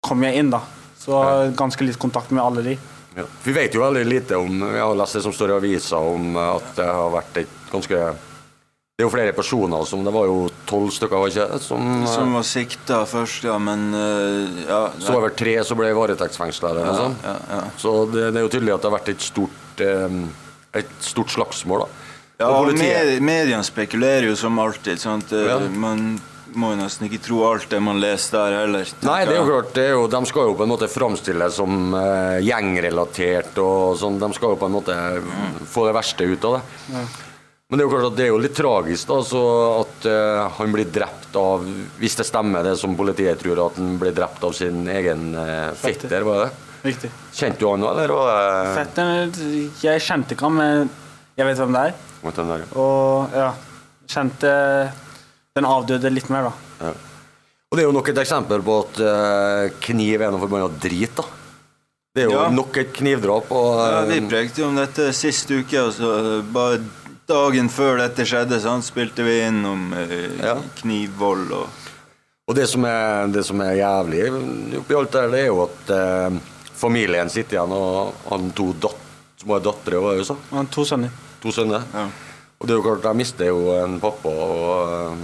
kom jeg inn, da. Så ganske litt kontakt med alle de. Ja. Vi vet jo veldig lite om Vi har lest det som står i avisa om at det har vært et ganske Det er jo flere personer som Det var jo tolv stykker, var ikke det? Som, Som var sikta først, ja, men eh, ja, så var det tre som ble varetektsfengsla eller noe Ja, sånt. ja, ja. Så det, det er jo tydelig at det har vært et stort eh, Et stort slagsmål, da. Ja, Og med, mediene spekulerer jo som alltid. Sant? Eh. Man må jo nesten ikke tro alt det man leser der heller. Nei, det er jo klart, det er jo, de skal jo på en måte framstilles som uh, gjengrelatert og sånn. De skal jo på en måte få det verste ut av det. Men det er jo klart at det er jo litt tragisk da, så at uh, han blir drept av Hvis det stemmer det som politiet tror, at han blir drept av sin egen uh, fetter, var det det? Riktig. Kjente du han òg, eller? var det- Fetteren Jeg kjente ikke han, men jeg vet hvem det er. Vet du den der? Og ja, kjente den avdøde litt mer, da. Ja. Og det er jo nok et eksempel på at uh, kniv er noe forbanna drit, da. Det er jo Ja. nok et knivdrap. Og, Ja, vi eh, prekte jo om dette sist uke, Altså, bare dagen før dette skjedde, sant, spilte vi inn om uh, Ja. knivvold og Og det som er, det som er jævlig oppi alt det det er jo at familien sitter igjen og han to dat små dattere, hva er det du sa? Han to sønner. To sønner. Ja. Og det er jo klart, de mister jo en pappa. Og,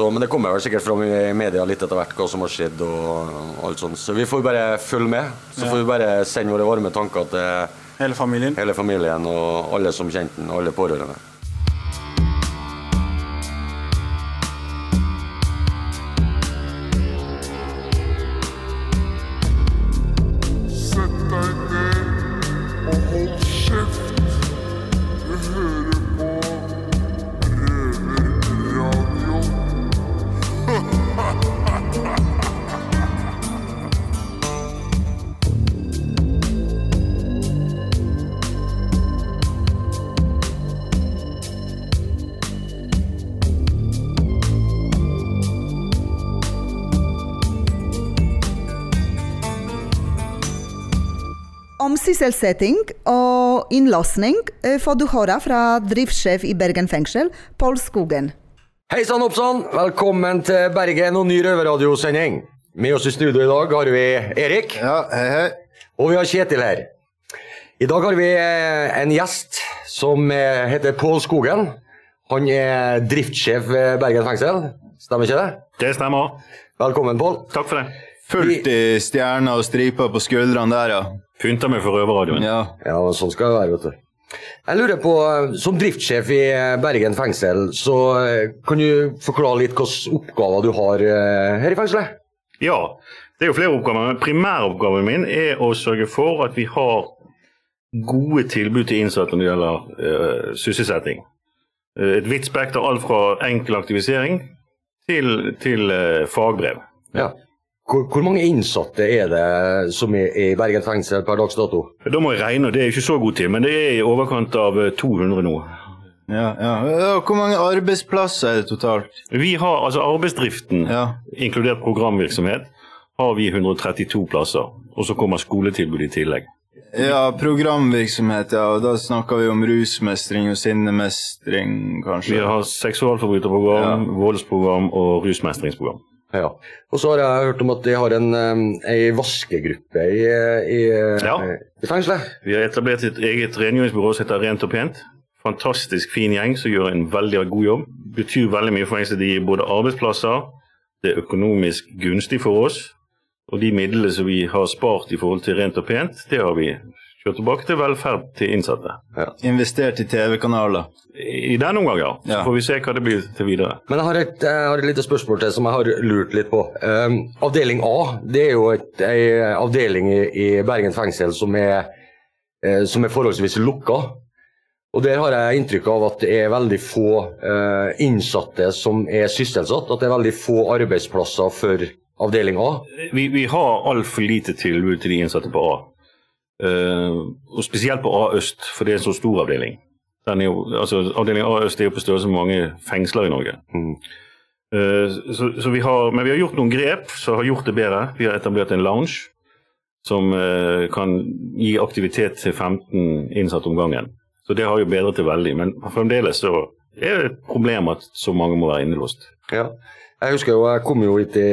så, men det kommer vel sikkert fram i media litt etter hvert hva som har skjedd. og, og alt sånt. Så vi får bare følge med. Så Ja. får vi bare sende våre varme tanker til Hele familien. hele familien og alle som kjente den, og alle pårørende. Om sysselsetting og innlåsning eh, får du høre fra driftssjef i Bergen fengsel, Pål Skogen. Hei sann, oppsann! Velkommen til Bergen og ny røverradiosending. Med oss i studio i dag har vi Erik. Ja, hei, hei. Og vi har Kjetil her. I dag har vi eh, en gjest som eh, heter Pål Skogen. Han er driftssjef ved Bergen fengsel. Stemmer ikke det? Det stemmer. Velkommen, Pål. Takk for det. Fullt i stjerner og striper på skuldrene der, ja. Pynta meg for røverradioen. Ja. Ja, sånn skal det være, vet du. Jeg lurer på, eh, Som driftssjef i eh, Bergen fengsel, så eh, kan du forklare litt hvilke oppgaver du har her i fengselet? Ja, det er jo flere oppgaver. men Primæroppgaven min er å sørge for at vi har gode tilbud til innsatte når det gjelder uh, sysselsetting. Eh, et vidt spekter, alt fra enkel aktivisering til, til uh, fagbrev. Ja. Hvor, hvor mange innsatte er det som er i Bergen fengsel per dags dato? Da må jeg regne, det er ikke så god tid, men det er i overkant av eh, 200 nå. Ja, ja. Ja, Hvor mange arbeidsplasser er det totalt? Vi har altså arbeidsdriften, Ja. inkludert programvirksomhet, har vi 132 plasser. Og så kommer skoletilbud i tillegg. Ja, programvirksomhet, ja. Og da snakker vi om rusmestring og sinnemestring, kanskje? Vi har seksualforbryterprogram, voldsprogram og rusmestringsprogram. Ja. Og så har jeg hørt om at de har en, en vaskegruppe i, i, Ja. i fengselet. Vi har etablert et eget rengjøringsbyrå som heter Rent og pent. Fantastisk fin gjeng som gjør en veldig god jobb. Betyr veldig mye for fengselet. De gir både arbeidsplasser, det er økonomisk gunstig for oss, og de midlene som vi har spart i forhold til Rent og pent, det har vi kjørt tilbake til velferd til innsatte. Investert i TV-kanaler. I den omgang, ja. Så Ja. får vi se hva det blir til videre. Men jeg har et, jeg har et lite spørsmål til som jeg har lurt litt på. Um, avdeling A det er jo et, ei avdeling i, i Bergen fengsel som er, eh, som er forholdsvis lukka. Og Der har jeg inntrykk av at det er veldig få eh, innsatte som er sysselsatt. At det er veldig få arbeidsplasser for avdeling A. Vi, vi har altfor lite tilbud til de innsatte på A. Eh, og spesielt på A øst, for det er en så stor avdeling. Den er jo, altså, avdeling A øst er jo på størrelse med mange fengsler i Norge. Eh, så, så vi har, men vi har gjort noen grep som har gjort det bedre. Vi har etablert en lounge som eh, kan gi aktivitet til 15 innsatte om gangen. Så det har jo bedret det veldig. Men fremdeles så er det et problem at så mange må være innelåst. Ja. Jeg husker jo, jeg kom jo hit i,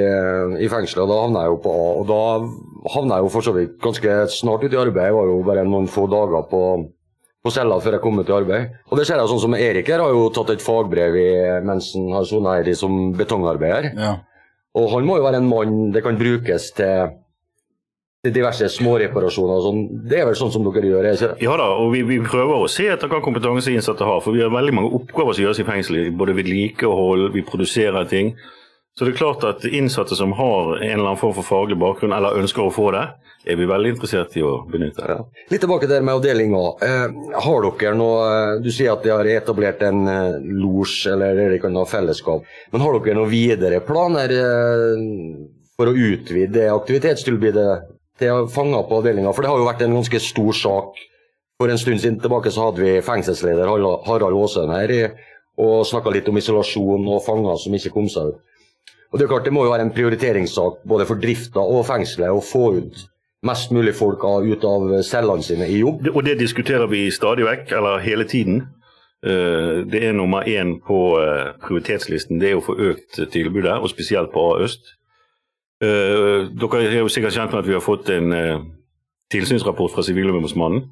i fengselet, og da havna jeg jo på A. Og da havna jeg jo for så vidt ganske snart ut i arbeid. Jeg var jo bare noen få dager på, på cella før jeg kom ut i arbeid. Og det ser jeg sånn som Erik her har jo tatt et fagbrev i, mens han har sona her som betongarbeider. Ja. Og han må jo være en mann det kan brukes til, til diverse småreparasjoner og sånn. Det er vel sånn som dere gjør, ikke det? Ja da, og vi, vi prøver å se etter hva kompetanse innsatte har. For vi har veldig mange oppgaver som gjøres i fengselet. Både vedlikehold, vi produserer ting. Så det er klart at innsatte som har en eller annen form for faglig bakgrunn, eller ønsker å få det, er vi veldig interessert i å benytte. Litt tilbake til det med avdelinga. Eh, har dere noe eh, Du sier at de har etablert en eh, losj, eller de kan ha fellesskap. Men har dere noen videre planer eh, for å utvide det aktivitetstilbudet til fanger på avdelinga? For det har jo vært en ganske stor sak. For en stund siden tilbake så hadde vi fengselsleder Harald Aasøen her og snakka litt om isolasjon og fanger som ikke kom seg ut. Og Det er klart det må jo være en prioriteringssak både for drifta og fengselet å få ut mest mulig folk ut av cellene sine i jobb. Og det diskuterer vi stadig vekk, eller hele tiden. Eh, Det er nummer én på eh, prioritetslisten, det er å få økt tilbudet, og spesielt på A øst. Eh, Dere er jo sikkert kjent med at vi har fått en uh, tilsynsrapport fra Sivilombudsmannen.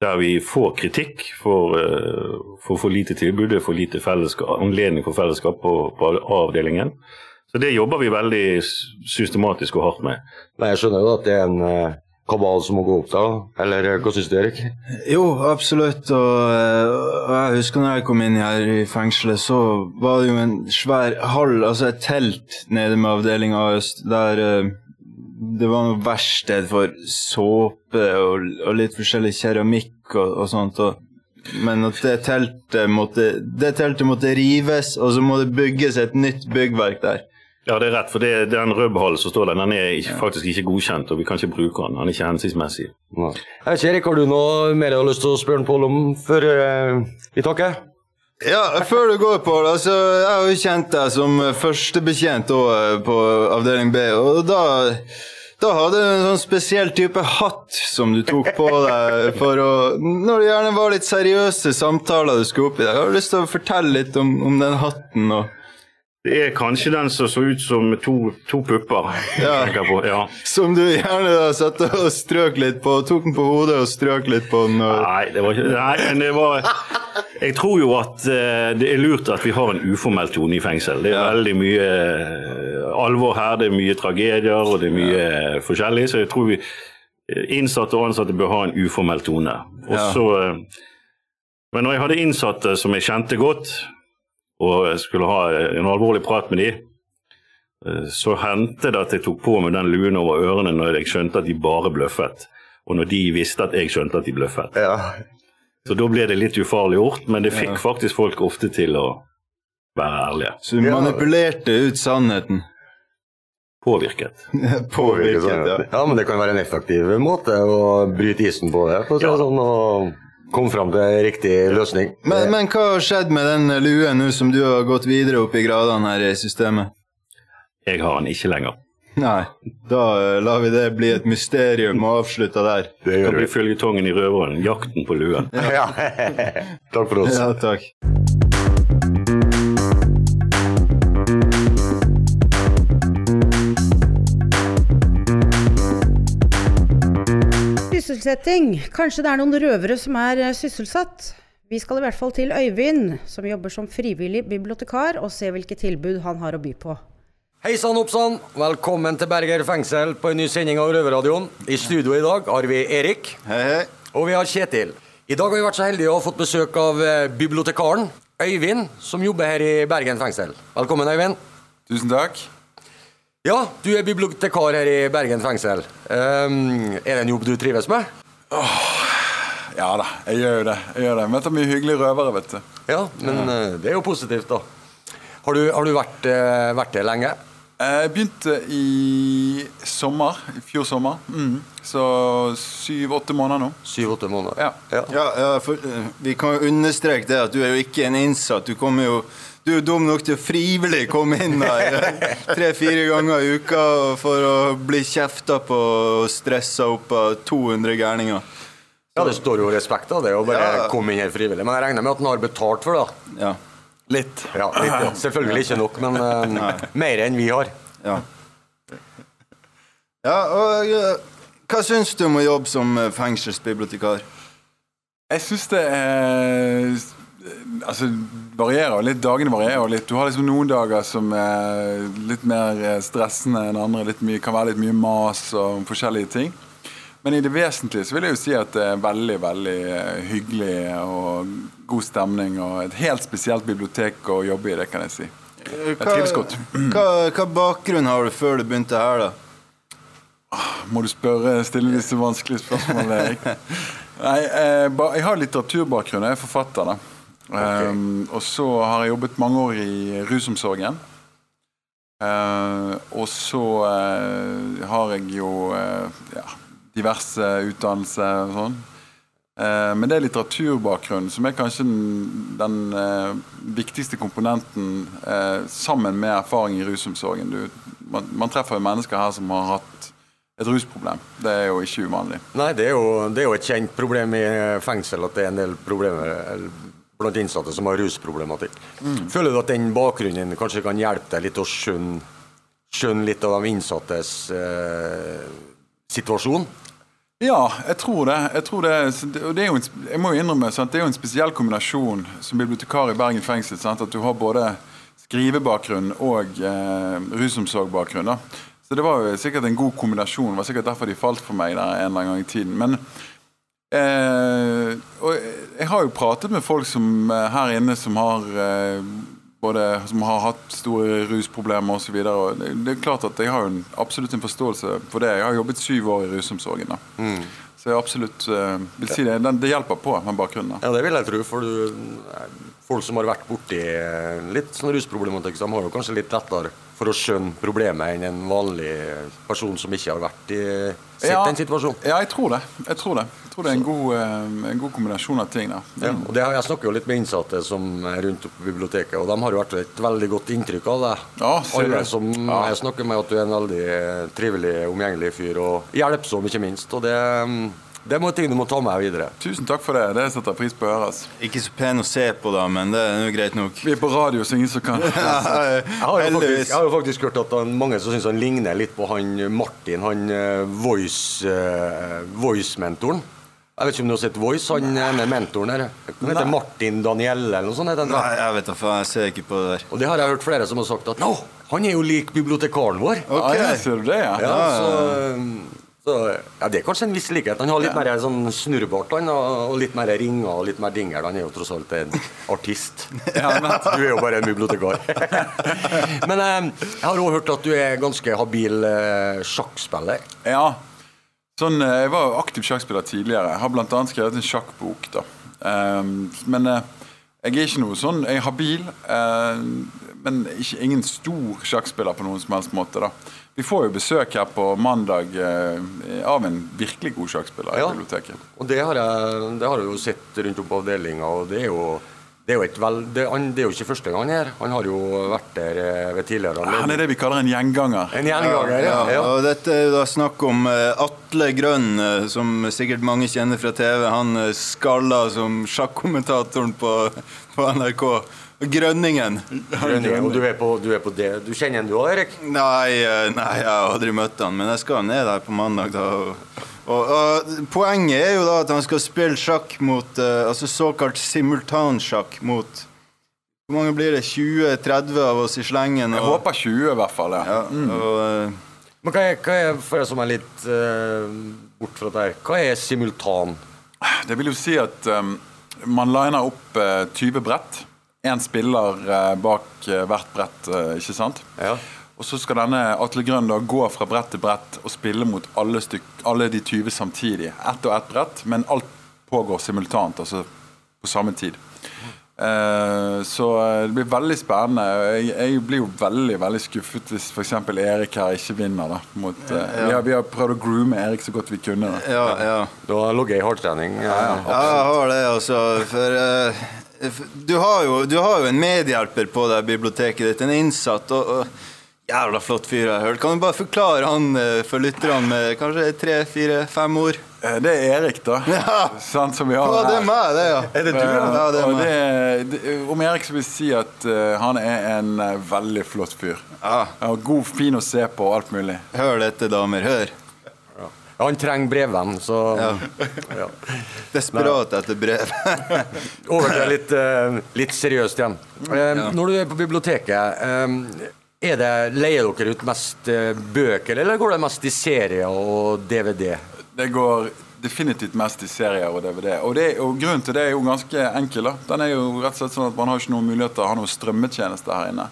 Der vi får kritikk for, uh, for for lite tilbud, for lite anledning for fellesskap på, på A-avdelingen. Så det jobber vi veldig systematisk og hardt med. Men jeg skjønner jo at det er en kabal som må gå opp da. Eller eh, hva syns du, Erik? Jo, absolutt. Og, eh, og jeg husker når jeg kom inn her i fengselet, så var det jo en svær hall, altså et telt nede med avdelinga øst, der eh, det var noe verksted for såpe og, og litt forskjellig keramikk og, og sånt. Og, men at det teltet, måtte, det teltet måtte rives, og så må det bygges et nytt byggverk der. Ja, det er rett, for det, den rødbehallen som står der, den er ikke, faktisk ikke godkjent, og vi kan ikke bruke den. Den er ikke hensiktsmessig. Jeg vet ikke, Erik, har du noe mer du har lyst til å spørre Pål om før eh, vi takker? Ja, før du går, Pål. Altså, jeg har jo kjent deg som førstebetjent på avdeling B, og da Da hadde du en sånn spesiell type hatt som du tok på deg for å Når det gjerne var litt seriøse samtaler du skulle opp i. Jeg har lyst til å fortelle litt om, om den hatten. og Det er kanskje den som så ut som to, to pupper. Ja. på. Ja. Som du gjerne da satte og strøk litt på. Tok den på hodet og strøk litt på den. Og... Nei, det var ikke Nei, men det var Jeg tror jo at eh, det er lurt at vi har en uformell tone i fengsel. Det er veldig mye eh, alvor her, det er mye tragedier og det er mye eh, forskjellig. Så jeg tror vi innsatte og ansatte bør ha en uformell tone. Og så eh, Men når jeg hadde innsatte som jeg kjente godt, og jeg skulle ha eh, en alvorlig prat med de, eh, så hendte det at jeg tok på meg den luen over ørene når jeg skjønte at de bare bløffet. Og når de visste at jeg skjønte at de bløffet. Så da ble det litt ufarlig gjort, men det fikk Ja. faktisk folk ofte til å være ærlige. Så du manipulerte ut sannheten. Påvirket. Påvirket, ja. Ja, men det kan være en effektiv måte å bryte isen på det, for å si ja. sånn, og komme fram til riktig løsning. Men, men hva har skjedd med den luen nå som du har gått videre opp i gradene her i systemet? Jeg har den ikke lenger. Nei, da lar vi det bli et mysterium og avslutte der. Det gjør vi. kan bli føljetongen i Røverhånden. Jakten på luen. Ja. Takk for oss. Ja, takk. Sysselsetting. Kanskje det er noen røvere som er eh, sysselsatt. Vi skal i hvert fall til Øyvind, som jobber som frivillig bibliotekar, og se hvilke tilbud han har å by på. Hei sann, oppsann. Velkommen til Berger fengsel på en ny sending av Røverradioen. I studio i dag har vi Erik. Og vi har Kjetil. I dag har vi vært så heldige å ha fått besøk av eh, bibliotekaren Øyvind, som jobber her i Bergen fengsel. Velkommen, Øyvind. Tusen takk. Ja, du er bibliotekar her i Bergen fengsel. Um, er det en jobb du trives med? Ja da, jeg gjør jo det. Jeg gjør det. Møter mye hyggelige røvere, vet du. Ja, men ja. det er jo positivt, da. Har du, har du vært, uh, vært der lenge? Jeg begynte i sommer. I fjor sommer. Mm. Så syv-åtte måneder nå. Syv-åtte måneder. Ja. Ja, ja for, eh, vi kan jo understreke det at du er jo ikke en innsatt. Du kommer jo du er dum nok til å frivillig komme inn her tre-fire ganger i uka for å bli kjefta på og stressa opp av 200 gærninger. Ja, det står jo respekt av det å bare Ja. komme inn her frivillig. Men jeg regner med at han har betalt for det? Ja. Litt. Ja, litt, ja. Selvfølgelig ikke nok, men uh, mer enn vi har. Ja. Ja, og uh, hva syns du om å jobbe som eh, fengselsbibliotekar? Jeg syns det er Altså, varierer litt. Dagene varierer litt. Du har liksom noen dager som er litt mer eh, stressende enn andre. Litt mye, kan være litt mye mas og forskjellige ting. Men i det vesentlige så vil jeg jo si at det er veldig, veldig eh, hyggelig og god stemning. Og et helt spesielt bibliotek å jobbe i, det kan jeg si. Jeg trives godt. Hva, hva bakgrunn har du før du begynte her, da? Må du spørre, stille disse vanskelige spørsmålene, Erik? Nei, eh, jeg har litteraturbakgrunn. Jeg er forfatter, da. Um, og så har jeg jobbet mange år i rusomsorgen. Uh, og så uh, har jeg jo uh, ja, diverse utdannelser og sånn. Eh, men det er litteraturbakgrunnen som er kanskje den, den eh, viktigste komponenten eh, sammen med erfaring i rusomsorgen. Du, man, man treffer jo mennesker her som har hatt et rusproblem. Det er jo ikke uvanlig. Nei, det er, jo, det er jo et kjent problem i fengsel at det er en del problemer blant innsatte som har rusproblematikk. Mm. Føler du at den bakgrunnen kanskje kan hjelpe deg litt å skjønne, skjønne litt av de innsattes eh, situasjon? Ja, jeg tror det. Jeg, tror det, det- en, jeg må jo innrømme sant? det er jo en spesiell kombinasjon som bibliotekar i Bergen fengsel. Sant? At du har både skrivebakgrunn og eh, rusomsorgbakgrunn. Så det var jo sikkert en god kombinasjon. Det var sikkert derfor de falt for meg der en eller annen gang i tiden. Men eh, og jeg har jo pratet med folk som eh, her inne som har eh, både som har hatt store rusproblemer osv. Det, det er klart at jeg har en, absolutt en forståelse for det. Jeg har jobbet syv år i rusomsorgen. da. Mm. Så jeg absolutt eh, vil si det. Den, det hjelper på med bakgrunnen. da. Ja, det vil jeg tro. For du, folk som har vært borti eh, litt sånn rusproblematikk, de har jo kanskje litt lettere for å skjønne problemet enn en vanlig person som ikke har vært i sett Ja. den situasjonen. Ja, jeg tror det. Jeg tror det. Jeg tror det er en god, eh, en god kombinasjon av ting. da. Ja, og det, jeg snakker jo litt med innsatte som er rundt på biblioteket, og de har jo vært et veldig godt inntrykk av deg. Ja, Alle som Ja. jeg snakker med, at du er en veldig eh, trivelig, omgjengelig fyr, og hjelpsom, ikke minst. Og det, mm, det må ting du må ta med her videre. Tusen takk for det. Det setter jeg pris på å høre. Ikke så pen å se på, da, men det er jo greit nok. Vi er på radio, så ingen som kan Jeg har, faktisk, jeg har jo faktisk hørt at han, mange som syns han ligner litt på han Martin, han eh, voice, eh, voice-mentoren. Jeg vet ikke om du har sett Voice, han ene mentoren her. Han heter Nei. Martin Danielle eller noe sånt. heter han. Nei, jeg vet da faen, jeg ser ikke på det der. Og det har jeg hørt flere som har sagt at Nå, han er jo lik bibliotekaren vår. Ok. Ja, ser du det, ja? ja, så, så, ja det er kanskje en viss likhet. Han har litt mer sånn snurrebart og og litt mer ringer og litt mer dingel. Han er jo tross alt en artist. du er jo bare en bibliotekar. Men eh, jeg har òg hørt at du er ganske habil eh, sjakkspiller. Ja. Sånn, eh, jeg var jo aktiv sjakkspiller tidligere. Jeg har bl.a. skrevet en sjakkbok. da. Um, men eh, jeg er ikke noe sånn Jeg er habil, eh, men ikke, ingen stor sjakkspiller på noen som helst måte. da. Vi får jo besøk her på mandag eh, av en virkelig god sjakkspiller i Ja. biblioteket. Og det har jeg, det har jeg jo sett rundt om på avdelinga, og det er jo det er, jo et vel, det, han, det er jo ikke første gang han er her. Han har jo vært der eh, ved tidligere Han er det vi kaller en gjenganger. En gjenganger, ja. ja. Og dette er jo da snakk om eh, Atle Grønn, som sikkert mange kjenner fra TV. Han skalla som sjakkommentatoren på, på NRK. Grønningen. Grønningen, og du er, på, du er på det. Du kjenner han du òg, Erik? Nei, eh, nei, jeg har aldri møtt han, men jeg skal ned der på mandag. da. Og, og, og Poenget er jo da at han skal spille sjakk mot uh, altså såkalt simultansjakk mot Hvor mange blir det? 20-30 av oss i slengen? Jeg håper 20 i hvert fall. ja. Mm. og, uh, Men hva er, hva er for deg som er litt uh, bort fra det her, hva er simultan? Det vil jo si at um, man liner opp eh, 20 brett. Én spiller eh, bak eh, hvert brett, eh, ikke sant? Og så skal denne Atle Grønn da gå fra brett til brett og spille mot alle, styk, alle de 20 samtidig. Ett og ett brett, men alt pågår simultant, altså på samme tid. Uh, så det blir veldig spennende. Jeg, jeg blir jo veldig veldig skuffet hvis f.eks. Erik her ikke vinner. da mot, uh, Ja. vi, har, vi har prøvd å groome Erik så godt vi kunne. Da. Ja, ja. Du har ligget i hardtrening? Ja, jeg har det, altså. For f- du, har jo, du har jo en medhjelper på deg biblioteket ditt, en innsatt. og, og Jævla flott fyr jeg har hørt. Kan du bare forklare han eh, for lytterne med kanskje tre, fire, fem ord? Eh, Det er Erik, da. Sant, som vi har Ja, det er meg, det, ja. Er det du, ja? Ja, det er meg. det, det, om Erik så vil si at eh, han er en eh, veldig flott fyr. Ja, god, fin å se på og alt mulig. Hør dette, damer. Hør. Han trenger brevvenn, så ja. Desperat etter brev. Over til litt, eh, litt seriøst igjen. Eh, Når du er på biblioteket, eh, er det, leier dere ut mest bøker, eller går det mest i serier og DVD? Det går definitivt mest i serier og DVD. Og, det, og grunnen til det er jo ganske enkel. da. Den er jo rett og slett sånn at Man har ikke noen mulighet til å ha noen strømmetjeneste her inne.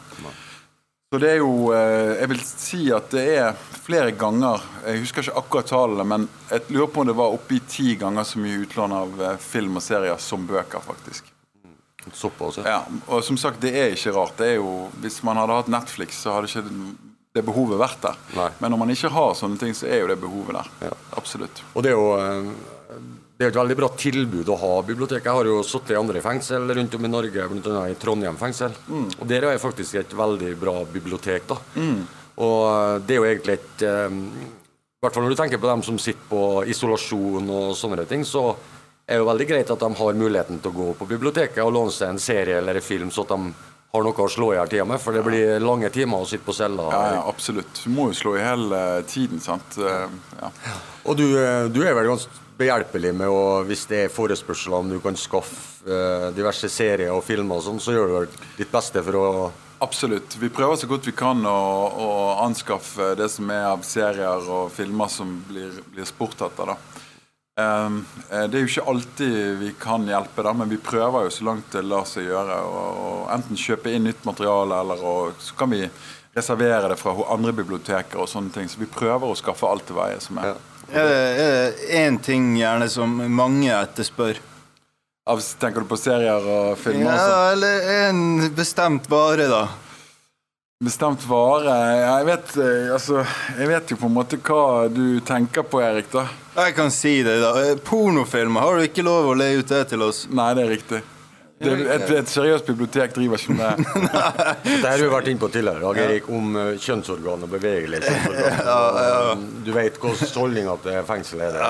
Så det er jo eh, Jeg vil si at det er flere ganger Jeg husker ikke akkurat tallene, men jeg lurer på om det var oppi ti ganger så mye utlån av eh, film og serier som bøker, faktisk. Såpass, ja. Og som sagt, det er ikke rart. Det er jo, hvis man hadde hatt Netflix, så hadde ikke det behovet vært der. Men når man ikke har sånne ting, så er jo det behovet der. Absolutt. Og det er jo eh, det er et veldig bra tilbud å ha bibliotek. Jeg har jo sittet i andre fengsel rundt om i Norge, bl.a. i Trondheim fengsel. Og der er faktisk et veldig bra bibliotek. da. Og eh, det er jo egentlig et um, I hvert fall når du tenker på dem som sitter på isolasjon og sånne ting, så er det jo veldig greit at de har muligheten til å gå på biblioteket og låne seg en serie eller en film, så at de har noe å slå i hjel tida med. For det blir lange timer å sitte på cella. Ja, ja, absolutt. Du må jo slå i hele tiden, sant. Eh, Ja. Og du, eh, du er vel ganske behjelpelig med å, hvis det er forespørsler om du kan skaffe eh, diverse serier og filmer og sånn, så gjør du ditt beste for å Absolutt. Vi prøver så godt vi kan å, å anskaffe det som er av serier og filmer som blir, blir spurt etter. da. Um, eh, det er jo ikke alltid vi kan hjelpe, da, men vi prøver jo så langt det lar seg gjøre. å enten kjøpe inn nytt materiale, eller og, så kan vi reservere det fra andre biblioteker og sånne ting. Så vi prøver å skaffe alt til veie som er. Det, er det én ting gjerne som mange etterspør? Av, tenker du på serier og filmer? Ja, også? eller en bestemt vare, da. Bestemt vare Jeg vet, eh, altså, jeg vet jo på en måte hva du tenker på, Erik. da Jeg kan si det, da. Pornofilmer, har du ikke lov å leie ut det til oss? Nei, det er riktig. Det, et, et seriøst bibliotek driver ikke med det. Dette har vi vært inne på tidligere, Dag Erik, om eh, kjønnsorgan og bevegelige kjønnsorgan. Du vet hvordan holdninga til fengsel er. Det,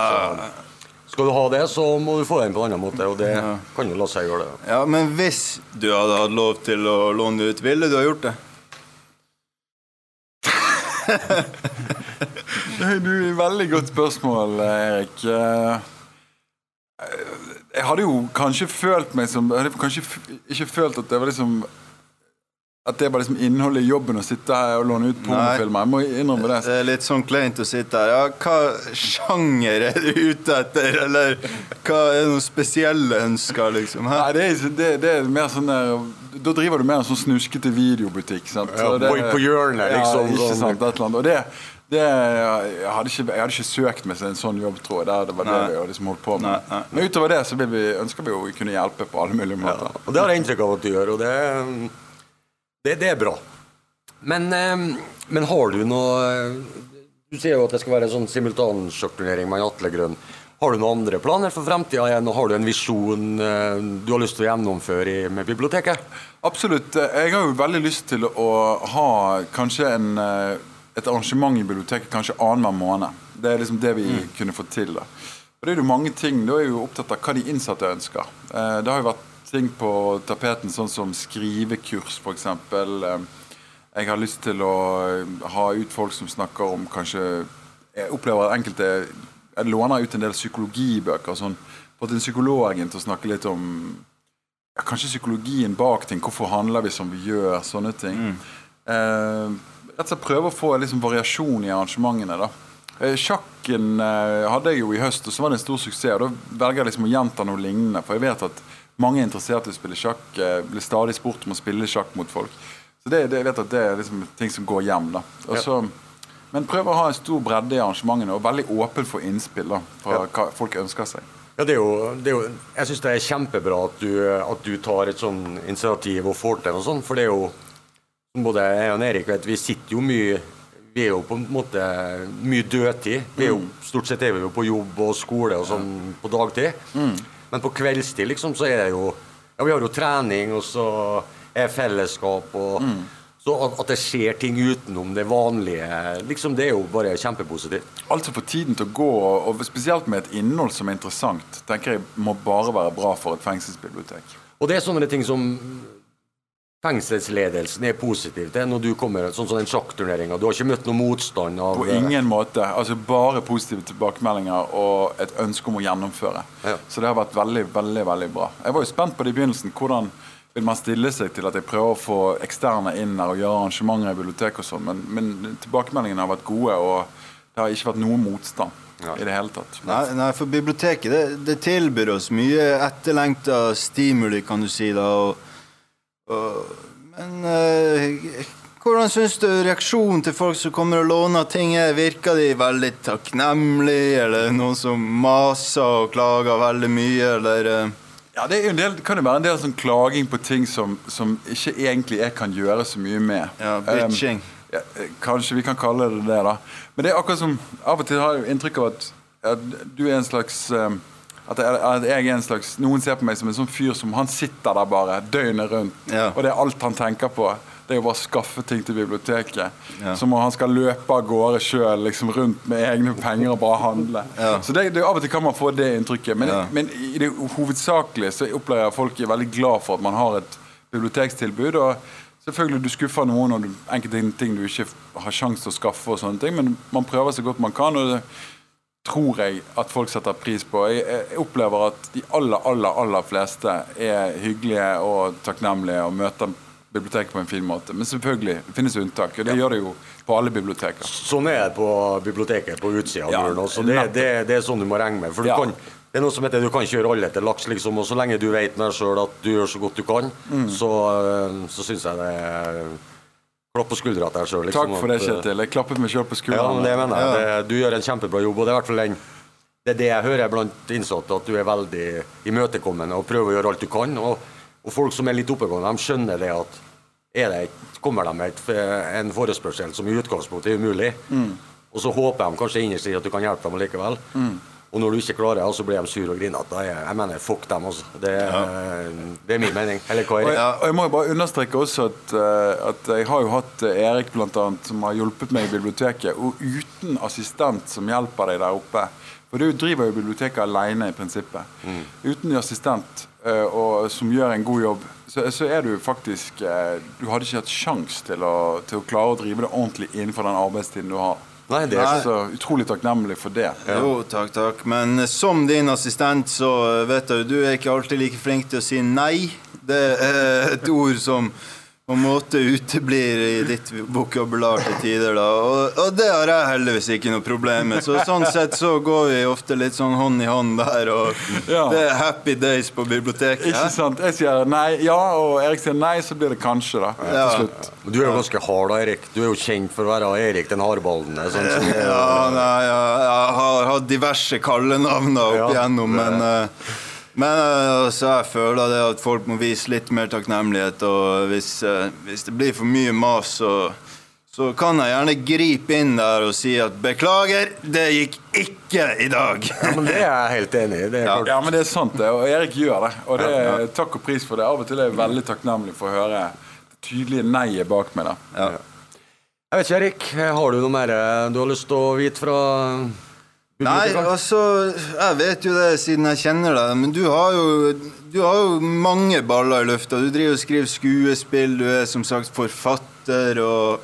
så skal du ha det, så må du få den på en annen måte, og det kan jo la seg gjøre. det. Ja, Men hvis du hadde hatt lov til å låne ut, ville du ha gjort det? Det er et veldig godt spørsmål, Erik. Jeg hadde jo kanskje følt meg som Jeg hadde kanskje f- ikke følt at det var liksom At det var liksom innholdet i jobben å sitte her og låne ut pornofilmer. Jeg må innrømme det. Det er litt sånn kleint å sitte her. Ja, hva sjanger er du ute etter, eller hva er noen spesielle ønsker, liksom? Her? Nei, det er, det, det er mer sånn der Da driver du mer en sånn snuskete videobutikk. Sant? Ja, Så det- på- på hjørnet, liksom, Ja, ikke sånn. sant, et eller annet. Og det, det jeg, hadde ikke, jeg hadde ikke søkt meg en sånn jobb, tror jeg. Det var det vi liksom holdt på med. Men utover det så vi, ønsker vi å kunne hjelpe på alle mulige måter. Og det har jeg inntrykk av at du gjør, og det, det, det er bra. Men, eh, men har du noe Du sier jo at det skal være en sånn simultansjakkturnering med Atle Grønn. Har du noen andre planer for fremtida igjen, har du en visjon eh, du har lyst til å gjennomføre med biblioteket? Absolutt. Jeg har jo veldig lyst til å ha kanskje en, eh, et arrangement i biblioteket kanskje annenhver måned. Det er liksom det vi kunne fått til. da. Og det er jo mange ting, Da er vi jo opptatt av hva de innsatte ønsker. Eh, Det har jo vært ting på tapeten sånn som skrivekurs, f.eks. Jeg har lyst til å eh, ha ut folk som snakker om kanskje Jeg opplever at enkelte Jeg låner ut en del psykologibøker. sånn, Fått en psykolog inn til å snakke litt om ja, kanskje psykologien bak ting. Hvorfor handler vi som vi gjør? Sånne ting. Eh, rett og slett prøve å få liksom, variasjon i arrangementene. da. Eh, sjakken eh, hadde jeg jo i høst, og så var det en stor suksess. og Da velger jeg liksom å gjenta noe lignende. For jeg vet at mange er interessert i å spille sjakk. eh, blir stadig spurt om å spille sjakk mot folk. Så det, det, jeg vet at det er liksom ting som går hjem. da. Også, Ja. Men prøv å ha en stor bredde i arrangementene, og veldig åpen for innspill da, fra hva folk ønsker seg. Ja, det er jo, det er jo, jeg syns det er kjempebra at du, at du tar et sånn initiativ og får til noe sånt. For det er jo, både jeg og Erik vet, vi sitter jo mye Vi er jo på en måte mye dødtid. Vi er jo, stort sett er vi jo på jobb og skole og sånn på dagtid. Men på kveldstid liksom så er det jo Ja, vi har jo trening, og så er fellesskap og Så at, at det skjer ting utenom det vanlige, liksom, det er jo bare kjempepositivt. Altså få tiden til å gå, og spesielt med et innhold som er interessant, tenker jeg må bare være bra for et fengselsbibliotek. Og det er sånne ting som fengselsledelsen er positiv til når du kommer sånn som den sjakkturneringa. Du har ikke møtt noe motstand av På ingen måte. altså Bare positive tilbakemeldinger og et ønske om å gjennomføre. Så det har vært veldig, veldig veldig bra. Jeg var jo spent på det i begynnelsen. Hvordan vil man stille seg til at jeg prøver å få eksterne inn her og gjøre arrangementer i bibliotek og sånn, men, men tilbakemeldingene har vært gode, og det har ikke vært noe motstand i det hele tatt. Nei, nei, for biblioteket det, det tilbyr oss mye etterlengta stimuli, kan du si. da, og, Men eh, hvordan syns du reaksjonen til folk som kommer og låner ting er? Virker de veldig takknemlige, eller noen som maser og klager veldig mye, eller eh, Ja, det, en del, det kan jo være en del sånn klaging på ting som, som ikke egentlig jeg kan gjøre så mye med. Ja, bitching. Um, ja, kanskje vi kan kalle det det, da. Men det er akkurat som Av og til har jeg jo inntrykk av at, at du er en slags um, at jeg, at jeg er en slags Noen ser på meg som en sånn fyr som han sitter der bare døgnet rundt. Og det er alt han tenker på. Det er jo bare å skaffe ting til biblioteket. Ja. Som om han skal løpe av gårde sjøl liksom rundt med egne penger og bare handle. Så det, det, Av og til kan man få det inntrykket. Men, Ja. men i det hovedsakelige så opplever jeg at folk er veldig glad for at man har et bibliotekstilbud. og Selvfølgelig du skuffer noen og enkelte ting du ikke har sjanse til å skaffe, og sånne ting, men man prøver så godt man kan. og det tror jeg at folk setter pris på. Jeg, jeg opplever at de aller, aller, aller fleste er hyggelige og takknemlige og møter biblioteket på en fin måte. Men selvfølgelig, det finnes unntak. og Det gjør det jo på alle biblioteker. Sånn er det på biblioteket på utsida av Ja, muren. også. Det, det, det er sånn du må regne med. For du Ja. kan, det er noe som heter du kan ikke gjøre alle til laks, liksom. Og så lenge du vet med deg sjøl at du gjør så godt du kan, Mm. så, øh, så syns jeg det er klapp på skuldra til deg sjøl. Liksom, Takk for det, øh, Kjetil. Jeg klappet meg sjøl på Ja, skulderen. men det mener jeg. Ja. Det, du gjør en kjempebra jobb, og det er i hvert fall den det er det jeg hører blant innsatte, at du er veldig imøtekommende og prøver å gjøre alt du kan. Og, og folk som er litt oppegående, de skjønner det at er det, et- kommer de med et, en forespørsel som i utgangspunktet er umulig. Mm. Og så håper de kanskje innerst inne at du kan hjelpe dem likevel. Mm. Og når du ikke klarer det, så blir de sure og grinete. Jeg mener, fuck dem, altså. Det, er- det er min mening. Eller hva er det? og jeg må jo bare understreke også at, eh, at jeg har jo hatt eh, Erik blant annet, som har hjulpet meg i biblioteket, og uten assistent som hjelper deg der oppe. For du driver jo biblioteket alene i prinsippet. Uten assistent eh, og, som gjør en god jobb, så, så er du faktisk Du hadde ikke hatt sjans til å, til å klare å drive det ordentlig innenfor den arbeidstiden du har. Nei, det er- Så utrolig takknemlig for det. Jo, takk, takk. Men eh, som din assistent, så eh, vet jeg du er ikke alltid like flink til å si nei. Det er et ord som på en måte uteblir i ditt vokabular til tider, da. Og, og det har jeg heldigvis ikke noe problem med. Så sånn sett så går vi ofte litt sånn hånd i hånd der, og Ja. det er happy days på biblioteket. Ikke sant? Jeg sier nei, ja, og Erik sier nei, så blir det kanskje, da. Ja. Til slutt. Du er jo ganske hard, da, Erik. Du er jo kjent for å være Erik den hardballende. Sånn som Ja, nei, ja, jeg har hatt diverse kallenavn opp Ja. igjennom, men eh, men eh, altså, jeg føler det at folk må vise litt mer takknemlighet. Og hvis, eh, hvis det blir for mye mas, så, så kan jeg gjerne gripe inn der og si at beklager, det gikk ikke i dag. Ja, men det er jeg helt enig i. Det er klart. Ja, men det er sant, det. Og Erik gjør det. Og det er takk og pris for det. Av og til er jeg veldig takknemlig for å høre det tydelige nei-et bak meg. da. Jeg vet ikke, Erik. Har du noe mer eh, du har lyst til å vite fra Nei, altså Jeg vet jo det siden jeg kjenner deg, men du har jo, du har jo mange baller i lufta. Du driver og skriver skuespill, du er som sagt forfatter, og,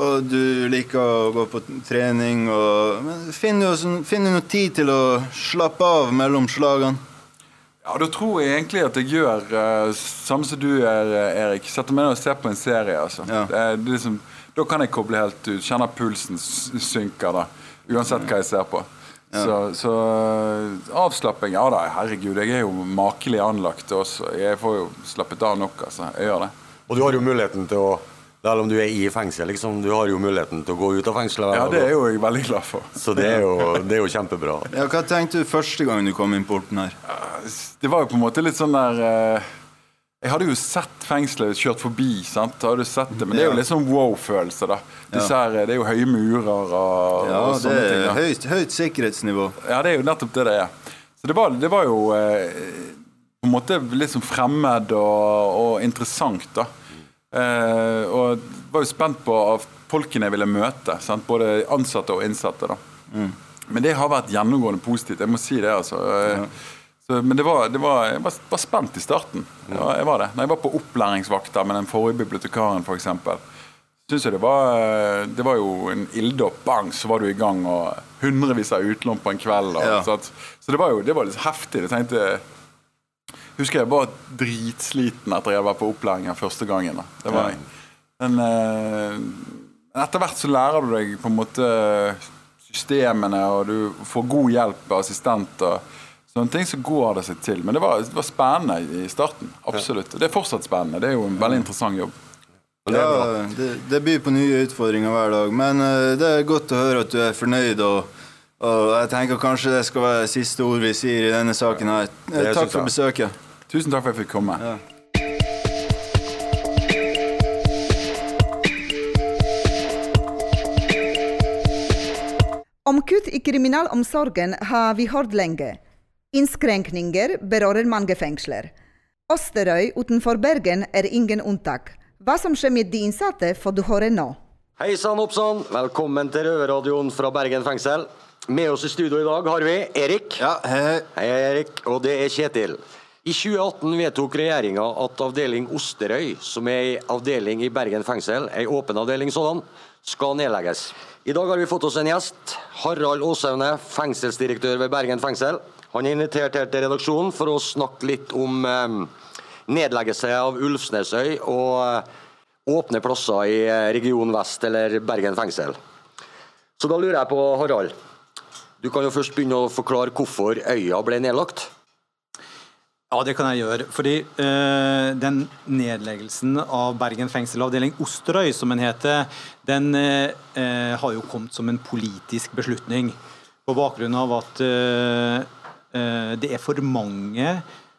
og du liker å gå på trening. Og, men finner du sånn- finner du noe tid til å slappe av mellom slagene? Ja, Da tror jeg egentlig at jeg gjør uh, samme som du er, eh, Erik. Setter meg ned og ser på en serie. altså. Det er, det er liksom, da kan jeg koble helt ut. Kjenner pulsen synker, da. Uansett hva jeg ser på. Så, så eh, avslapping Ja da, herregud, jeg er jo makelig anlagt også. Jeg får jo slappet av nok, altså. Jeg gjør det. Og du har jo muligheten til å selv om du er i fengsel, liksom, du har jo muligheten til å gå ut av fengselet. Ja, det er jo jeg veldig glad for. Så det er jo, det er jo kjempebra. Ja, Hva tenkte du første gang du kom inn porten her? Det var jo på en måte litt sånn der eh, Jeg hadde jo sett fengselet kjørt forbi, sant? Jeg hadde sett det, men det er jo litt sånn wow-følelse, da. Disse her, det er jo høye murer og, Ja, og sånne ting. er da. høyt, høyt sikkerhetsnivå. Ja, det er jo nettopp det det er. Så det var, det var jo eh, på en måte litt sånn fremmed og, og interessant, da. Eh, og var jo spent på av folkene jeg ville møte. Sant? Både ansatte og innsatte. da. Men det har vært gjennomgående positivt. Jeg må si det, altså. Eh, Så, men det var, det var, jeg var, var spent i starten. Ja, jeg var det. Når jeg var på opplæringsvakta med den forrige bibliotekaren, f.eks., syns jeg det var Det var jo en ilddåp. Bang, så var du i gang, og hundrevis av utlån på en kveld. Og, Ja. sant? Så det var jo det var litt heftig. Jeg tenkte Husker jeg var dritsliten etter jeg var på opplæringen første gangen. Da. Det var jeg. Men eh, etter hvert så lærer du deg på en måte systemene, og du får god hjelp av assistent og sånne ting, så går det seg til. Men det var, det var spennende i starten. Absolutt. Og det er fortsatt spennende. Det er jo en veldig interessant jobb. Ja, det, det byr på nye utfordringer hver dag. Men uh, det er godt å høre at du er fornøyd. Og, og jeg tenker kanskje det skal være siste ord vi sier i denne saken her. Eh, Takk for besøket. Tusen takk for at jeg fikk komme. Om kutt i kriminalomsorgen har vi hørt lenge. Innskrenkninger berører mange fengsler. Osterøy utenfor Bergen er ingen unntak. Hva som skjer med de innsatte, får du høre nå. Hei sann, oppsann. Velkommen til Røverradioen fra Bergen fengsel. Med oss i studio i dag har vi Erik. Ja, hei, hei. Erik. Og det er Kjetil. I 2018 vedtok regjeringa at avdeling Osterøy, som er ei avdeling i Bergen fengsel, ei åpen avdeling sådan, skal nedlegges. I dag har vi fått oss en gjest. Harald Åsaune, fengselsdirektør ved Bergen fengsel. Han er invitert her til redaksjonen for å snakke litt om eh, nedleggelse av Ulfsnesøy og eh, åpne plasser i eh, Region Vest eller Bergen fengsel. Så da lurer jeg på, Harald. Du kan jo først begynne å forklare hvorfor øya ble nedlagt. Ja, det kan jeg gjøre. Fordi øh, den nedleggelsen av Bergen fengsel avdeling Osterøy, som den heter, den eh, har jo kommet som en politisk beslutning. På bakgrunn av at eh, det er for mange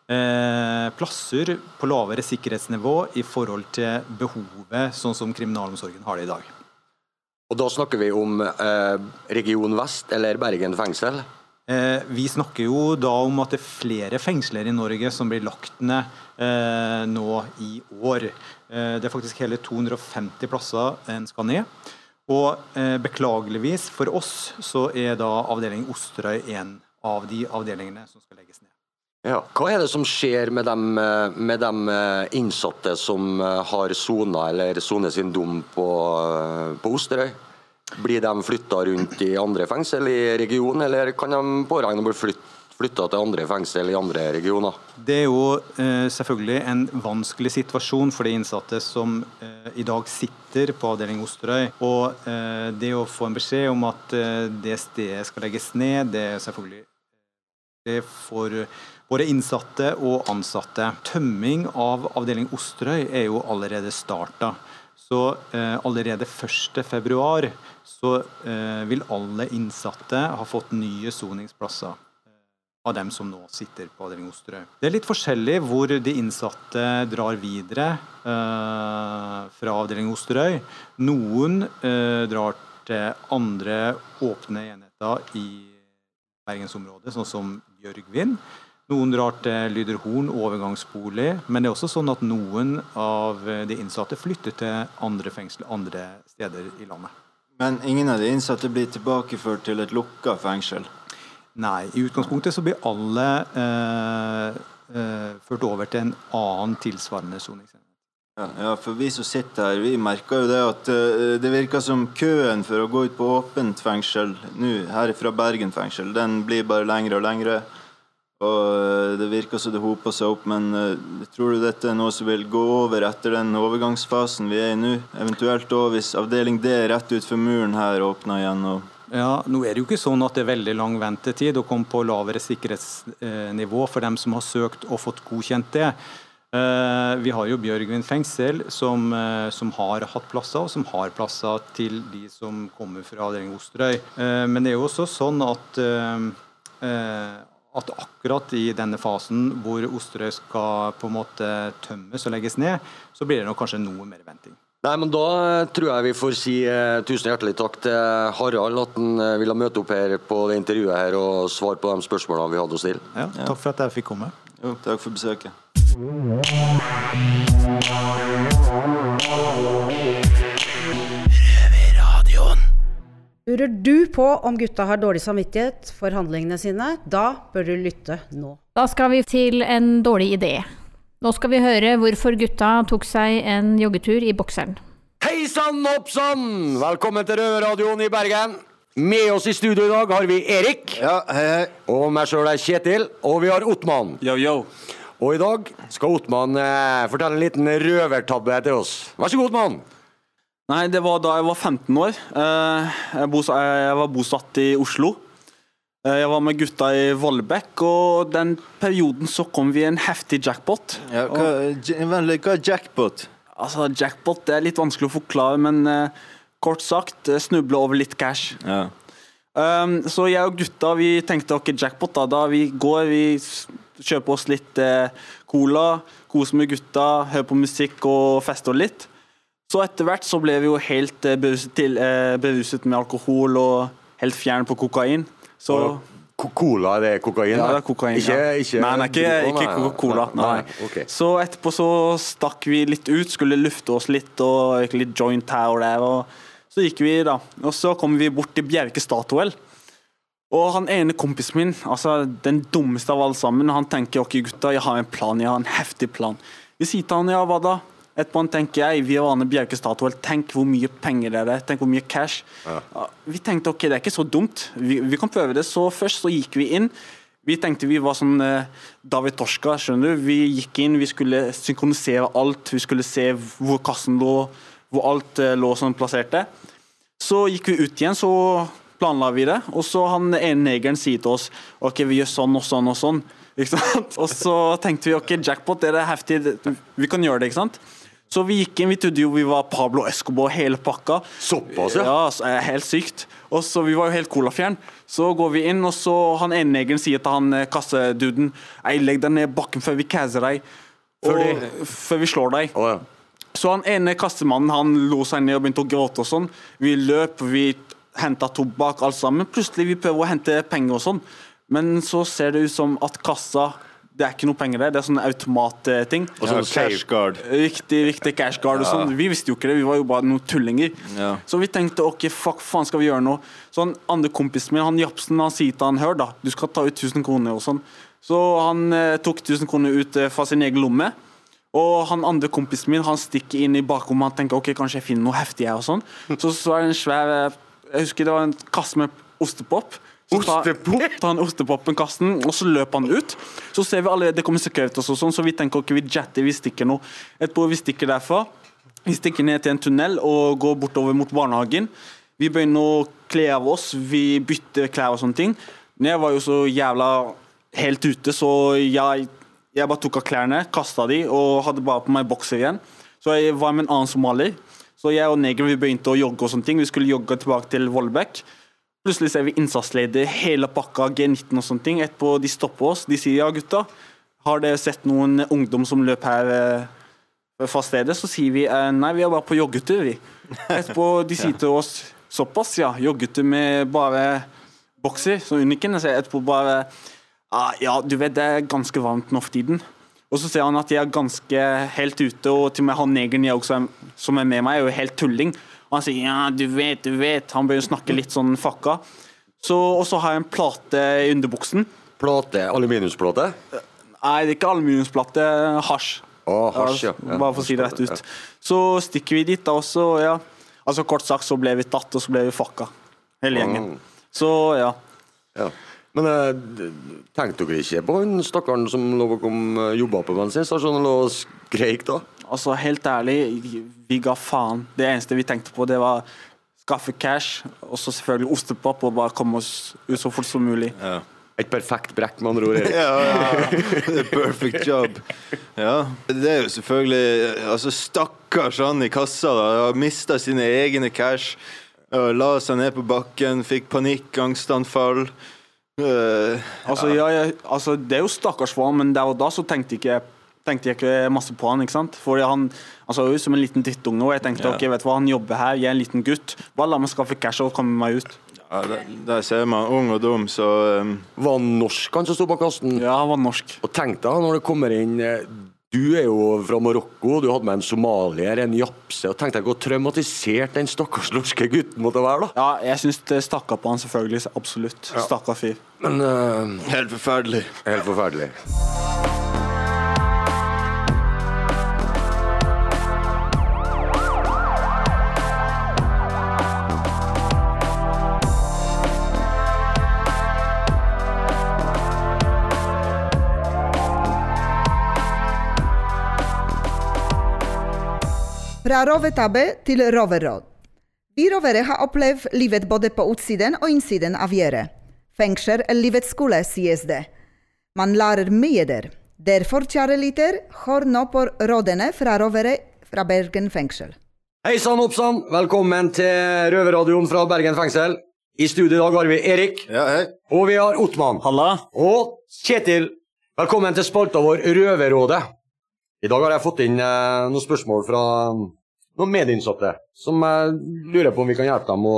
eh, plasser på lavere sikkerhetsnivå i forhold til behovet, sånn som kriminalomsorgen har det i dag. Og da snakker vi om eh, Region Vest eller Bergen fengsel? Eh, vi snakker jo da om at det er flere fengsler i Norge som blir lagt ned eh, nå i år. Eh, det er faktisk hele 250 plasser en skal ned. Og eh, beklageligvis for oss så er da avdeling Osterøy en av de avdelingene som skal legges ned. Ja. Hva er det som skjer med de, eh, med de eh, innsatte som eh, har sona eller soner sin dom på, på Osterøy? Blir de flytta rundt i andre fengsel i regionen, eller kan de påregne å bli flytt, flytta til andre fengsel i andre regioner? Det er jo eh, selvfølgelig en vanskelig situasjon for de innsatte som eh, i dag sitter på avdeling Osterøy. Og eh, det å få en beskjed om at eh, det stedet skal legges ned, det er selvfølgelig for både innsatte og ansatte. Tømming av avdeling Osterøy er jo allerede starta. Så eh, allerede 1.2 så eh, vil alle innsatte ha fått nye soningsplasser av dem som nå sitter på avdeling Osterøy. Det er litt forskjellig hvor de innsatte drar videre eh, fra avdeling Osterøy. Noen eh, drar til andre åpne enheter i bergensområdet, sånn som Bjørgvin. Noen drar til Lyderhorn overgangsbolig, men det er også sånn at noen av de innsatte flytter til andre fengsel andre steder i landet. Men ingen av de innsatte blir tilbakeført til et lukka fengsel? Nei, i utgangspunktet så blir alle eh, eh, ført over til en annen tilsvarende soningsenhet. Ja, for vi som sitter her, vi merker jo det at eh, det virker som køen for å gå ut på åpent fengsel nå, her fra Bergen fengsel, den blir bare lengre og lengre. Og eh, det virker som det hoper seg opp, men eh, tror du dette er noe som vil gå over etter den overgangsfasen vi er i nå? Eventuelt òg hvis avdeling D rett utfor muren her åpner igjen? og Ja, Nå er det jo ikke sånn at det er veldig lang ventetid å komme på lavere sikkerhetsnivå for dem som har søkt og fått godkjent det. Eh, Vi har jo Bjørgvin fengsel som, eh, som har hatt plasser, og som har plasser til de som kommer fra Osterøy. Eh, Men det er jo også sånn at, at akkurat i denne fasen hvor Osterøy skal på en måte tømmes og legges ned, så blir det nok kanskje noe mer venting. Nei, men Da tror jeg vi får si eh, tusen hjertelig takk til Harald at han eh, ville møte opp her på det intervjuet her og svare på de spørsmålene vi hadde å stille. Ja, takk for at jeg fikk komme. Jo, takk for besøket. Lurer du på om gutta har dårlig samvittighet for handlingene sine? Da bør du lytte nå. Da skal vi til en dårlig idé. Nå skal vi høre hvorfor gutta tok seg en joggetur i bokseren. Hei sann, hopp sann! Velkommen til Røverradioen i Bergen. Med oss i studio i dag har vi Erik. Ja, hei, hei. Og meg sjøl er Kjetil. Og vi har Ottmann. Yo, yo. Og i dag skal Ottmann eh, fortelle en liten røvertabbe til oss. Vær så god, Ottmann. Nei, det var da jeg var 15 år. Eh, Jeg, var bosatt i Oslo. Eh, Jeg var med gutta i Vollbekk, og den perioden så kom vi i en heftig jackpot. Ja, hva, vennlig, hva er jackpot? Altså, jackpot det er litt vanskelig å forklare, men eh, kort sagt eh, snuble over litt cash. Ja. Um, så jeg og gutta vi tenkte ok, jackpot, da. da vi går, vi kjøper oss litt eh, cola, kose med gutta, høre på musikk og feste litt. Så etter hvert så ble vi jo helt eh, beruset, til, eh, beruset med alkohol og helt fjern på kokain. Så Cola, Cola, er det kokain? ja, det er kokain. Ikke, ja. ikke nei, nei, ikke, ikke Coca-Cola. Nei. nei, Okay. Så etterpå så stakk vi litt ut, skulle lufte oss litt og gikk litt joint her og der. Og så gikk vi, da. Og så kom vi bort til Bjerke Statoil. Og han ene kompisen min, altså den dummeste av alle sammen, han tenker ok gutta, jeg har en plan, jeg har en heftig plan. Vi sier til han ja, hva da? Etterpå han tenker jeg, vi er vanlige Bjerke Statoil, tenk hvor mye penger det er, tenk hvor mye cash. Ja, Vi tenkte ok, det er ikke så dumt, vi, vi kan prøve det. Så først så gikk vi inn. Vi tenkte vi var sånn eh, David Torska, skjønner du. Vi gikk inn, vi skulle synkronisere alt. Vi skulle se hvor kassen lå, hvor alt eh, lå sånn plasserte. Så gikk vi ut igjen, så planla vi det. Og så han ene negeren sier til oss ok, vi gjør sånn og sånn og sånn. Ikke sant? Og så tenkte vi ok, jackpot, det er heftig, vi kan gjøre det. ikke sant? Så vi gikk inn, vi trodde jo vi var Pablo Escobar hele pakka. Såpass, ja? Ja, så er helt sykt. Og så Vi var jo helt colafjern. Så går vi inn, og så han ene negeren sier til han eh, kasseduden Ei, legg deg ned bakken før vi casser deg. Før de- før vi slår deg. Så han ene kastemannen han lo seg ned og begynte å gråte og sånn. Vi løp, vi henta tobakk, alt sammen. Plutselig vi prøver å hente penger og sånn. Men så ser det ut som at kassa det er ikke noe penger der, det er sånn automatting. Og sånn Ja, cash guard. Riktig, riktig cash guard og Ja. sånn. Vi visste jo ikke det, vi var jo bare noen tullinger. Ja. Så vi tenkte ok, fuck, faen skal vi gjøre noe? Så han andre kompisen min, han Japsen, han sier til han, hør da, du skal ta ut 1000 kroner og sånn. Så han eh, tok 1000 kroner ut eh, fra sin egen lomme. Og han andre kompisen min, han stikker inn i bakrommet, han tenker ok, kanskje jeg finner noe heftig her og sånn. Så så er det en svær, eh, jeg husker det var en kasse med ostepop. Så tar, tar han ostepopen kassen, og så løper han ut. Så ser vi allerede det kommer security og sånn, så vi tenker ok, vi jetter, vi stikker nå. Etterpå vi stikker derfra. Vi stikker ned til en tunnel og går bortover mot barnehagen. Vi begynner å kle av oss, vi bytter klær og sånne ting. Men jeg var jo så jævla helt ute, så jeg, jeg bare tok av klærne, kasta de og hadde bare på meg bokser igjen. Så jeg var med en annen somalier. Så jeg og negeren vi begynte å jogge og sånne ting. Vi skulle jogge tilbake til Vollbekk. Plutselig ser vi innsatsleder, hele pakka, G19 og sånne ting. Etterpå de stopper oss. De sier ja, gutta, har dere sett noen ungdom som løp her eh, fra stedet? Så sier vi eh, nei, vi er bare på joggetur, vi. Etterpå de sier til oss såpass, ja. Joggetur med bare bokser, så uniken. Etterpå bare ah, ja, du vet det er ganske varmt nå for tiden. Og så ser han at jeg er ganske helt ute, og til og med han negeren jeg også som er med meg, er jo helt tulling. Og han sier ja, du vet, du vet. Han begynner å snakke litt sånn fucka. Så, og så har jeg en plate i underbuksen. Plate? Aluminiumsplate? Nei, det er ikke aluminiumsplate, hasj. Oh, hasj, ja. Ja, Bare for å si det rett ut. Så stikker vi dit, da, også. ja. Altså Kort sagt så ble vi tatt, og så ble vi fucka. Hele gjengen. Så ja. Ja. Men eh, tenkte dere ikke på han stakkaren som lå kom eh, jobba på bensinstasjonen og og skreik da? Altså, helt ærlig, vi ga faen. Det eneste vi tenkte på, det var skaffe cash, og så selvfølgelig ostepop, og bare komme oss ut så fort som mulig. Et perfekt brekk, med andre ord. Erik. Ja, ja. Perfect job. Ja, det er jo selvfølgelig Altså, stakkars han i kassa, da. Har mista sine egne cash. og La seg ned på bakken, fikk panikk, angstanfall. Eh, Altså, ja, jeg, altså, det er jo stakkars for han, men der og da så tenkte jeg ikke, tenkte jeg ikke masse på han. ikke sant? Fordi han, han så ut som en liten drittunge, og jeg tenkte Ja. ok, vet du hva, han jobber her, jeg er en liten gutt. Bare la meg skaffe cash og komme meg ut. Ja, der, der ser man ung og dum, så um... Var han norsk, han som sto bak kassen? Ja, han var norsk. Og tenk deg når det kommer inn eh, Du er jo fra Marokko, du hadde med en somalier, en japse. og Tenk deg hvor traumatisert den stakkars norske gutten måtte være, da. Ja, jeg syns det stakk av på han, selvfølgelig. Absolutt. Ja. Stakkar fyr. Men uh, Helt forferdelig. Helt forferdelig. Fra rovetabbe til roverråd. Vi rovere har opplevd livet både på utsiden og innsiden av gjerdet. Fengsel er livets skole, sies det. Man lærer mye der. Derfor, kjære liter, hør nå på rådene fra rovere fra Bergen fengsel. Hei sann, oppsann. Velkommen til Røverradioen fra Bergen fengsel. I studio i dag har vi Erik. Ja, hei. Og vi har Ottmann. Halla. Og Kjetil. Velkommen til spalta vår Røverrådet. I dag har jeg fått inn eh, noen spørsmål fra noen medinnsatte som jeg lurer på om vi kan hjelpe dem å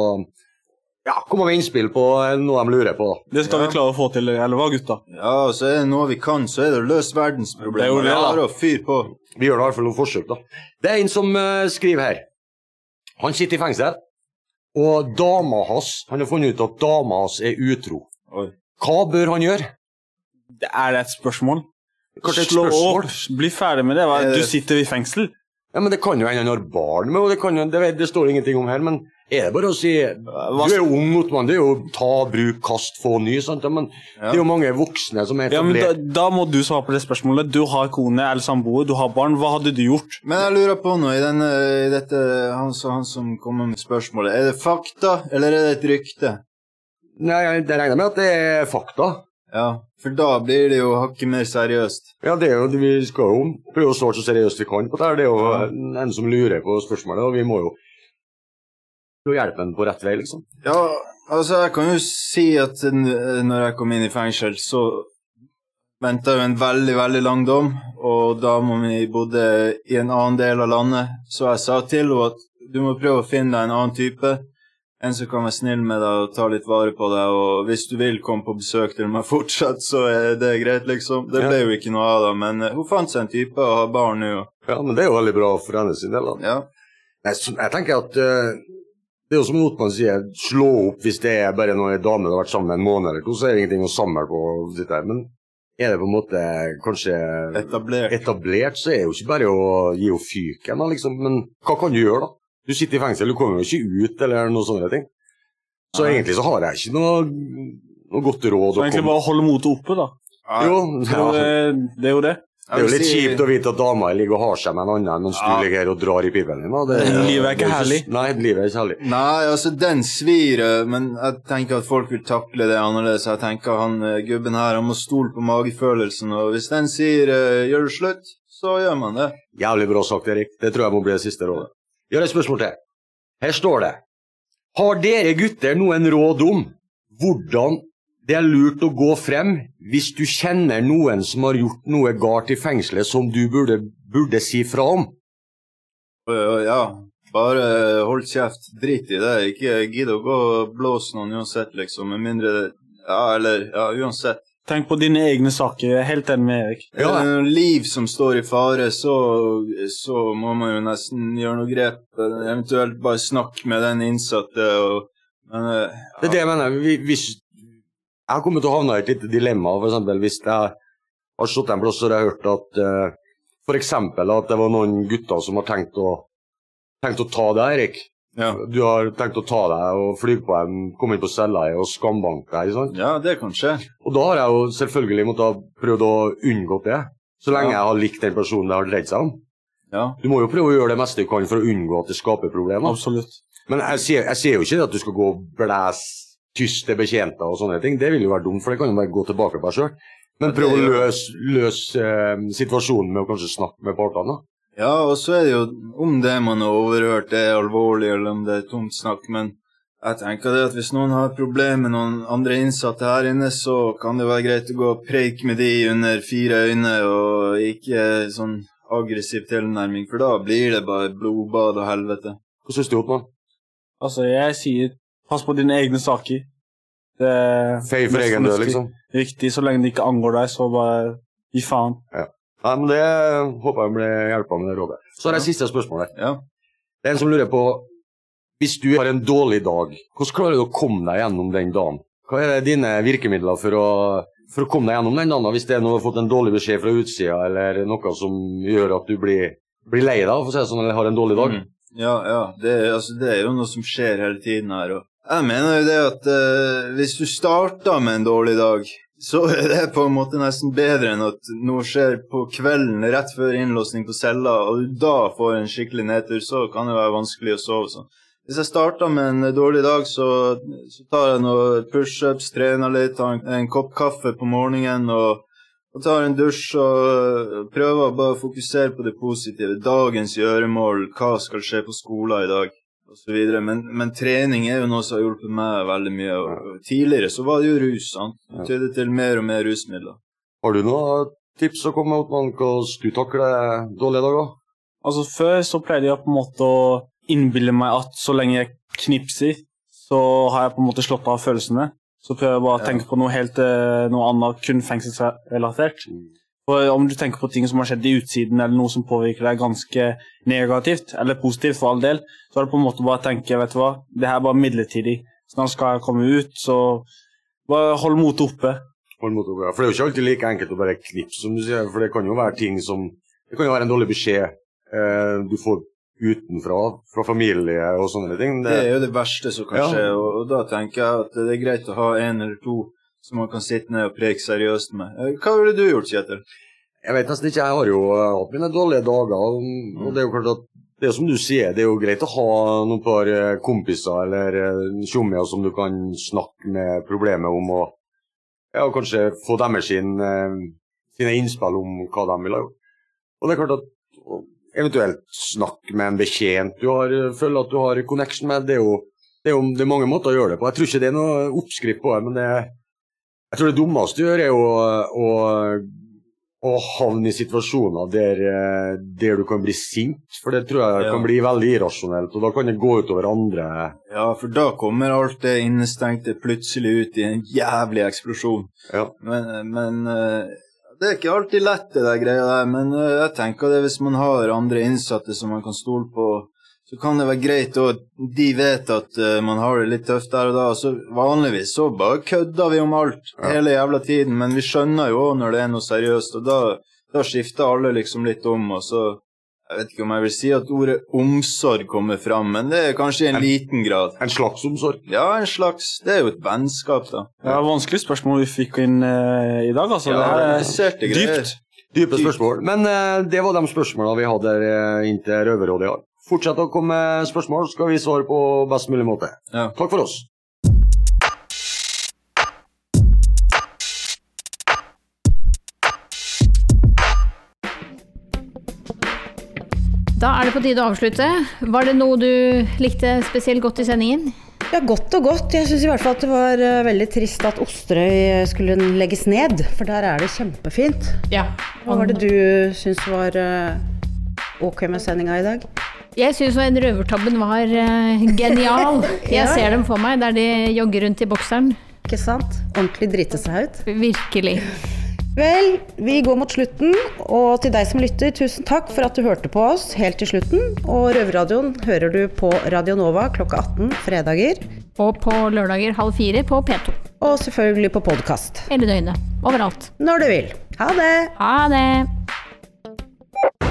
ja, komme med innspill på noe de lurer på. Det skal vi klare å få til, eller hva, gutta? Ja, så er det noe vi kan, så er det å løse Det er jo det, da. Bare å fyre på. Vi gjør i hvert fall noen forsøk, da. Det er en som uh, skriver her. Han sitter i fengsel, og dama hans Han har funnet ut at dama hans er utro. Hva bør han gjøre? Det er det et spørsmål? Slå opp, bli ferdig med det. Hva? Du sitter i fengsel. Ja, men Det kan jo hende han har barn med, det, jo, det, det står ingenting om her. Men er det bare å si Du er jo ung, Ottmann. Det er jo ta, bruk, kast, få ny. sant? Ja, Men det er jo mange voksne som er Ja, men da, da må du svare på det spørsmålet. Du har kone eller samboer, du har barn. Hva hadde du gjort? Men jeg lurer på noe i, denne, i dette han, han som kommer med spørsmålet. Er det fakta, eller er det et rykte? Nei, jeg- regner med at det er fakta. Ja, for da blir det jo hakket mer seriøst. Ja, det er jo, vi skal jo prøve å svare så seriøst vi kan på det her. Det er jo en som lurer på spørsmålet, og vi må jo prøve å hjelpe ham på rett vei, liksom. Ja, altså jeg kan jo si at når jeg kom inn i fengsel, så venta jo en veldig, veldig lang dom, og da må vi bodde i en annen del av landet. Så jeg sa til henne at du må prøve å finne deg en annen type. En som kan være snill med deg og ta litt vare på deg, og hvis du vil komme på besøk til meg fortsatt, så er det greit, liksom. Det ble jo ikke noe av det, men eh, hun fant seg en type og har barn nå. Ja, men det er jo veldig bra for hennes del. Ja. Jeg, jeg tenker at uh, det er jo som Notmann sier, slå opp hvis det er bare noen damer dame du har vært sammen med en måned eller to, så er det ingenting å samle på. og sitte her. Men er det på en måte kanskje etablert, så er det jo ikke bare å gi henne fyken, liksom. Men hva kan du gjøre, da? Du sitter i fengsel, du kommer jo ikke ut, eller noe sånne ting. Så Nei. egentlig så har jeg ikke noe, noe godt råd Så egentlig bare holde motet oppe, da. Jo, ja. det, det er jo det. Det er jo litt kjipt å vite at dama ligger og har seg med en annen mens du ligger her og drar i pipen din. Det, Livet er ikke herlig. Nei, livet er ikke herlig. Nei, altså den svir, men jeg tenker at folk vil takle det annerledes. Jeg tenker han eh, gubben her, han må stole på magefølelsen, og hvis den sier eh, 'gjør det slutt', så gjør man det. Jævlig bra sagt, Erik. Det tror jeg må bli det siste rådet. Vi har et spørsmål til. Her står det Har dere gutter noen råd om hvordan det er lurt å gå frem hvis du kjenner noen som har gjort noe galt i fengselet som du burde, burde si fra om? Ja, bare hold kjeft. Drit i det. Ikke gidd å gå og blåse noen uansett, liksom. Med mindre Ja, eller Ja, uansett. Tenk på dine egne saker. Jeg er helt enig med Erik. Er det noen liv som står i fare, så, så må man jo nesten gjøre noe grep. Eventuelt bare snakke med den innsatte og Men ja. Det er det jeg mener. Hvis jeg har kommet til å havne i et lite dilemma, for eksempel hvis jeg har stått en plass og jeg har hørt at f.eks. for eksempel at det var noen gutter som har tenkt å, tenkt å ta deg, Erik. Du har tenkt å ta deg og fly på dem, komme inn på cella og skambanke deg, ikke sant? Ja, det kan skje. Og da har jeg jo selvfølgelig måttet ha prøvd å unngå det, så lenge Ja. jeg har likt den personen det har dreid seg om. Ja. Du må jo prøve å gjøre det meste du kan for å unngå at det skaper problemer. Absolutt. Men jeg sier, jeg sier jo ikke at du skal gå og blæse tyst til bekjente og sånne ting. Det vil jo være dumt, for det kan jo bare gå tilbake på deg sjøl. Men Ja, prøv å løse løs, eh, situasjonen med å kanskje snakke med partene. Ja, og så er det jo om det man har overhørt er alvorlig, eller om det er tomt snakk, men jeg tenker det at hvis noen har problemer med noen andre innsatte her inne, så kan det være greit å gå og preike med de under fire øyne, og ikke sånn aggressiv tilnærming, for da blir det bare blodbad og helvete. Hva syns du, Ottmann? Altså, jeg sier pass på dine egne saker. Det er Fei for egen død, liksom. Riktig. Så lenge det ikke angår deg, så bare gi faen. Ja. Nei, men Det håper jeg ble hjelpa med det rådet. Så har jeg siste spørsmål her. Ja. Det er en som lurer på Hvis du har en dårlig dag, hvordan klarer du å komme deg gjennom den dagen? Hva er dine virkemidler for å, for å komme deg gjennom den dagen? Hvis det er noe fått en dårlig beskjed fra utsida, eller noe som gjør at du blir, blir lei deg, for å si det sånn, eller har en dårlig dag? Mm. Ja, ja. Det, altså, det er jo noe som skjer hele tiden her. Og jeg mener jo det at uh, hvis du starter med en dårlig dag, så er det på en måte nesten bedre enn at noe skjer på kvelden rett før innlåsning på cella, og da får en skikkelig nedtur, så kan det være vanskelig å sove sånn. Hvis jeg starter med en dårlig dag, så, så tar jeg noen pushups, trener litt, tar en, en kopp kaffe på morgenen og, og tar en dusj og prøver å bare fokusere på det positive. Dagens gjøremål, hva skal skje på skolen i dag, osv. Men, men trening er jo noe som har hjulpet meg veldig mye. Og, tidligere så var det jo rus. sant? Det tydde til mer og mer rusmidler. Har du noen tips å komme med, om hvordan du takler dårlige dager? Altså Før så pleide jeg på en måte å innbille meg at så lenge jeg knipser, så har jeg på en måte slått av følelsene. Så prøver jeg bare å tenke på noe helt eh, noe annet, kun fengselsrelatert. For Om du tenker på ting som har skjedd i utsiden, eller noe som påvirker deg ganske negativt, eller positivt for all del, så er det på en måte bare å tenke vet du hva, det her er bare midlertidig. Snart skal jeg komme ut, så bare hold motet oppe. Hold motet oppe, ja. For det er jo ikke alltid like enkelt å bare knipse, som du sier. For det kan jo være ting som Det kan jo være en dårlig beskjed eh, du får utenfra, fra familie og sånne ting. Det er jo det verste som kan Ja. skje, og, og da tenker jeg at det er greit å ha en eller to som man kan sitte ned og preke seriøst med. Eh, Hva ville du gjort, Kjetil? Jeg vet nesten ikke. Jeg har jo eh, hatt mine dårlige dager. Og, det er jo klart at det er som du sier, det er jo greit å ha noen par eh, kompiser eller tjommier som du kan snakke med problemet om. og ja, kanskje få deres sin, sine innspill om hva de ville gjort. Og det er klart at eventuelt snakke med en bekjent du har, føler at du har connection med, det er jo det er, jo, det er mange måter å gjøre det på. Jeg tror ikke det er noe oppskrift på det, men det, jeg tror det dummeste du gjør, er å, å, å havne i situasjoner der, eh, der du kan bli sint. For det tror jeg Ja. kan bli veldig irrasjonelt, og da kan det gå utover andre. Ja, for da kommer alt det innestengte plutselig ut i en jævlig eksplosjon. Men, men eh, det er ikke alltid lett, det der greia der. Men eh, jeg tenker det hvis man har andre innsatte som man kan stole på, så kan det være greit òg de vet at uh, man har det litt tøft der og da. Så vanligvis så bare kødder vi om alt hele jævla tiden, men vi skjønner jo òg når det er noe seriøst, og da, da skifter alle liksom litt om, og så jeg vet ikke om jeg vil si at ordet omsorg kommer fram, men det er kanskje i en, liten grad. En slags omsorg? Ja, en slags. Det er jo et vennskap, da. Det er vanskelig spørsmål vi fikk inn uh, i dag. altså. Ja, det er dypt. Dype spørsmål. Men uh, det var de spørsmålene vi hadde uh, inntil Røverrådet i dag. Fortsett å komme med spørsmål, skal vi svare på best mulig måte. Takk for oss. Da er det på tide å avslutte. Var det noe du likte spesielt godt i sendingen? Ja, godt og godt. Jeg syns i hvert fall at det var eh, veldig trist at Osterøy skulle legges ned, for der er det kjempefint. Ja. Hva var det du syns var eh, ok med sendinga i dag? Jeg syns Røvertabben var uh, genial. Jeg ser dem for meg der de jogger rundt i bokseren. Ikke sant? Ordentlig drite seg ut. Virkelig. Vel, vi går mot slutten, og til deg som lytter, tusen takk for at du hørte på oss helt til slutten. Og Røverradioen hører du på Radio Nova klokka 18 fredager. Og på lørdager halv fire på P2. Og selvfølgelig på podkast. Hele døgnet. Overalt. Når du vil. Ha det! Ha det!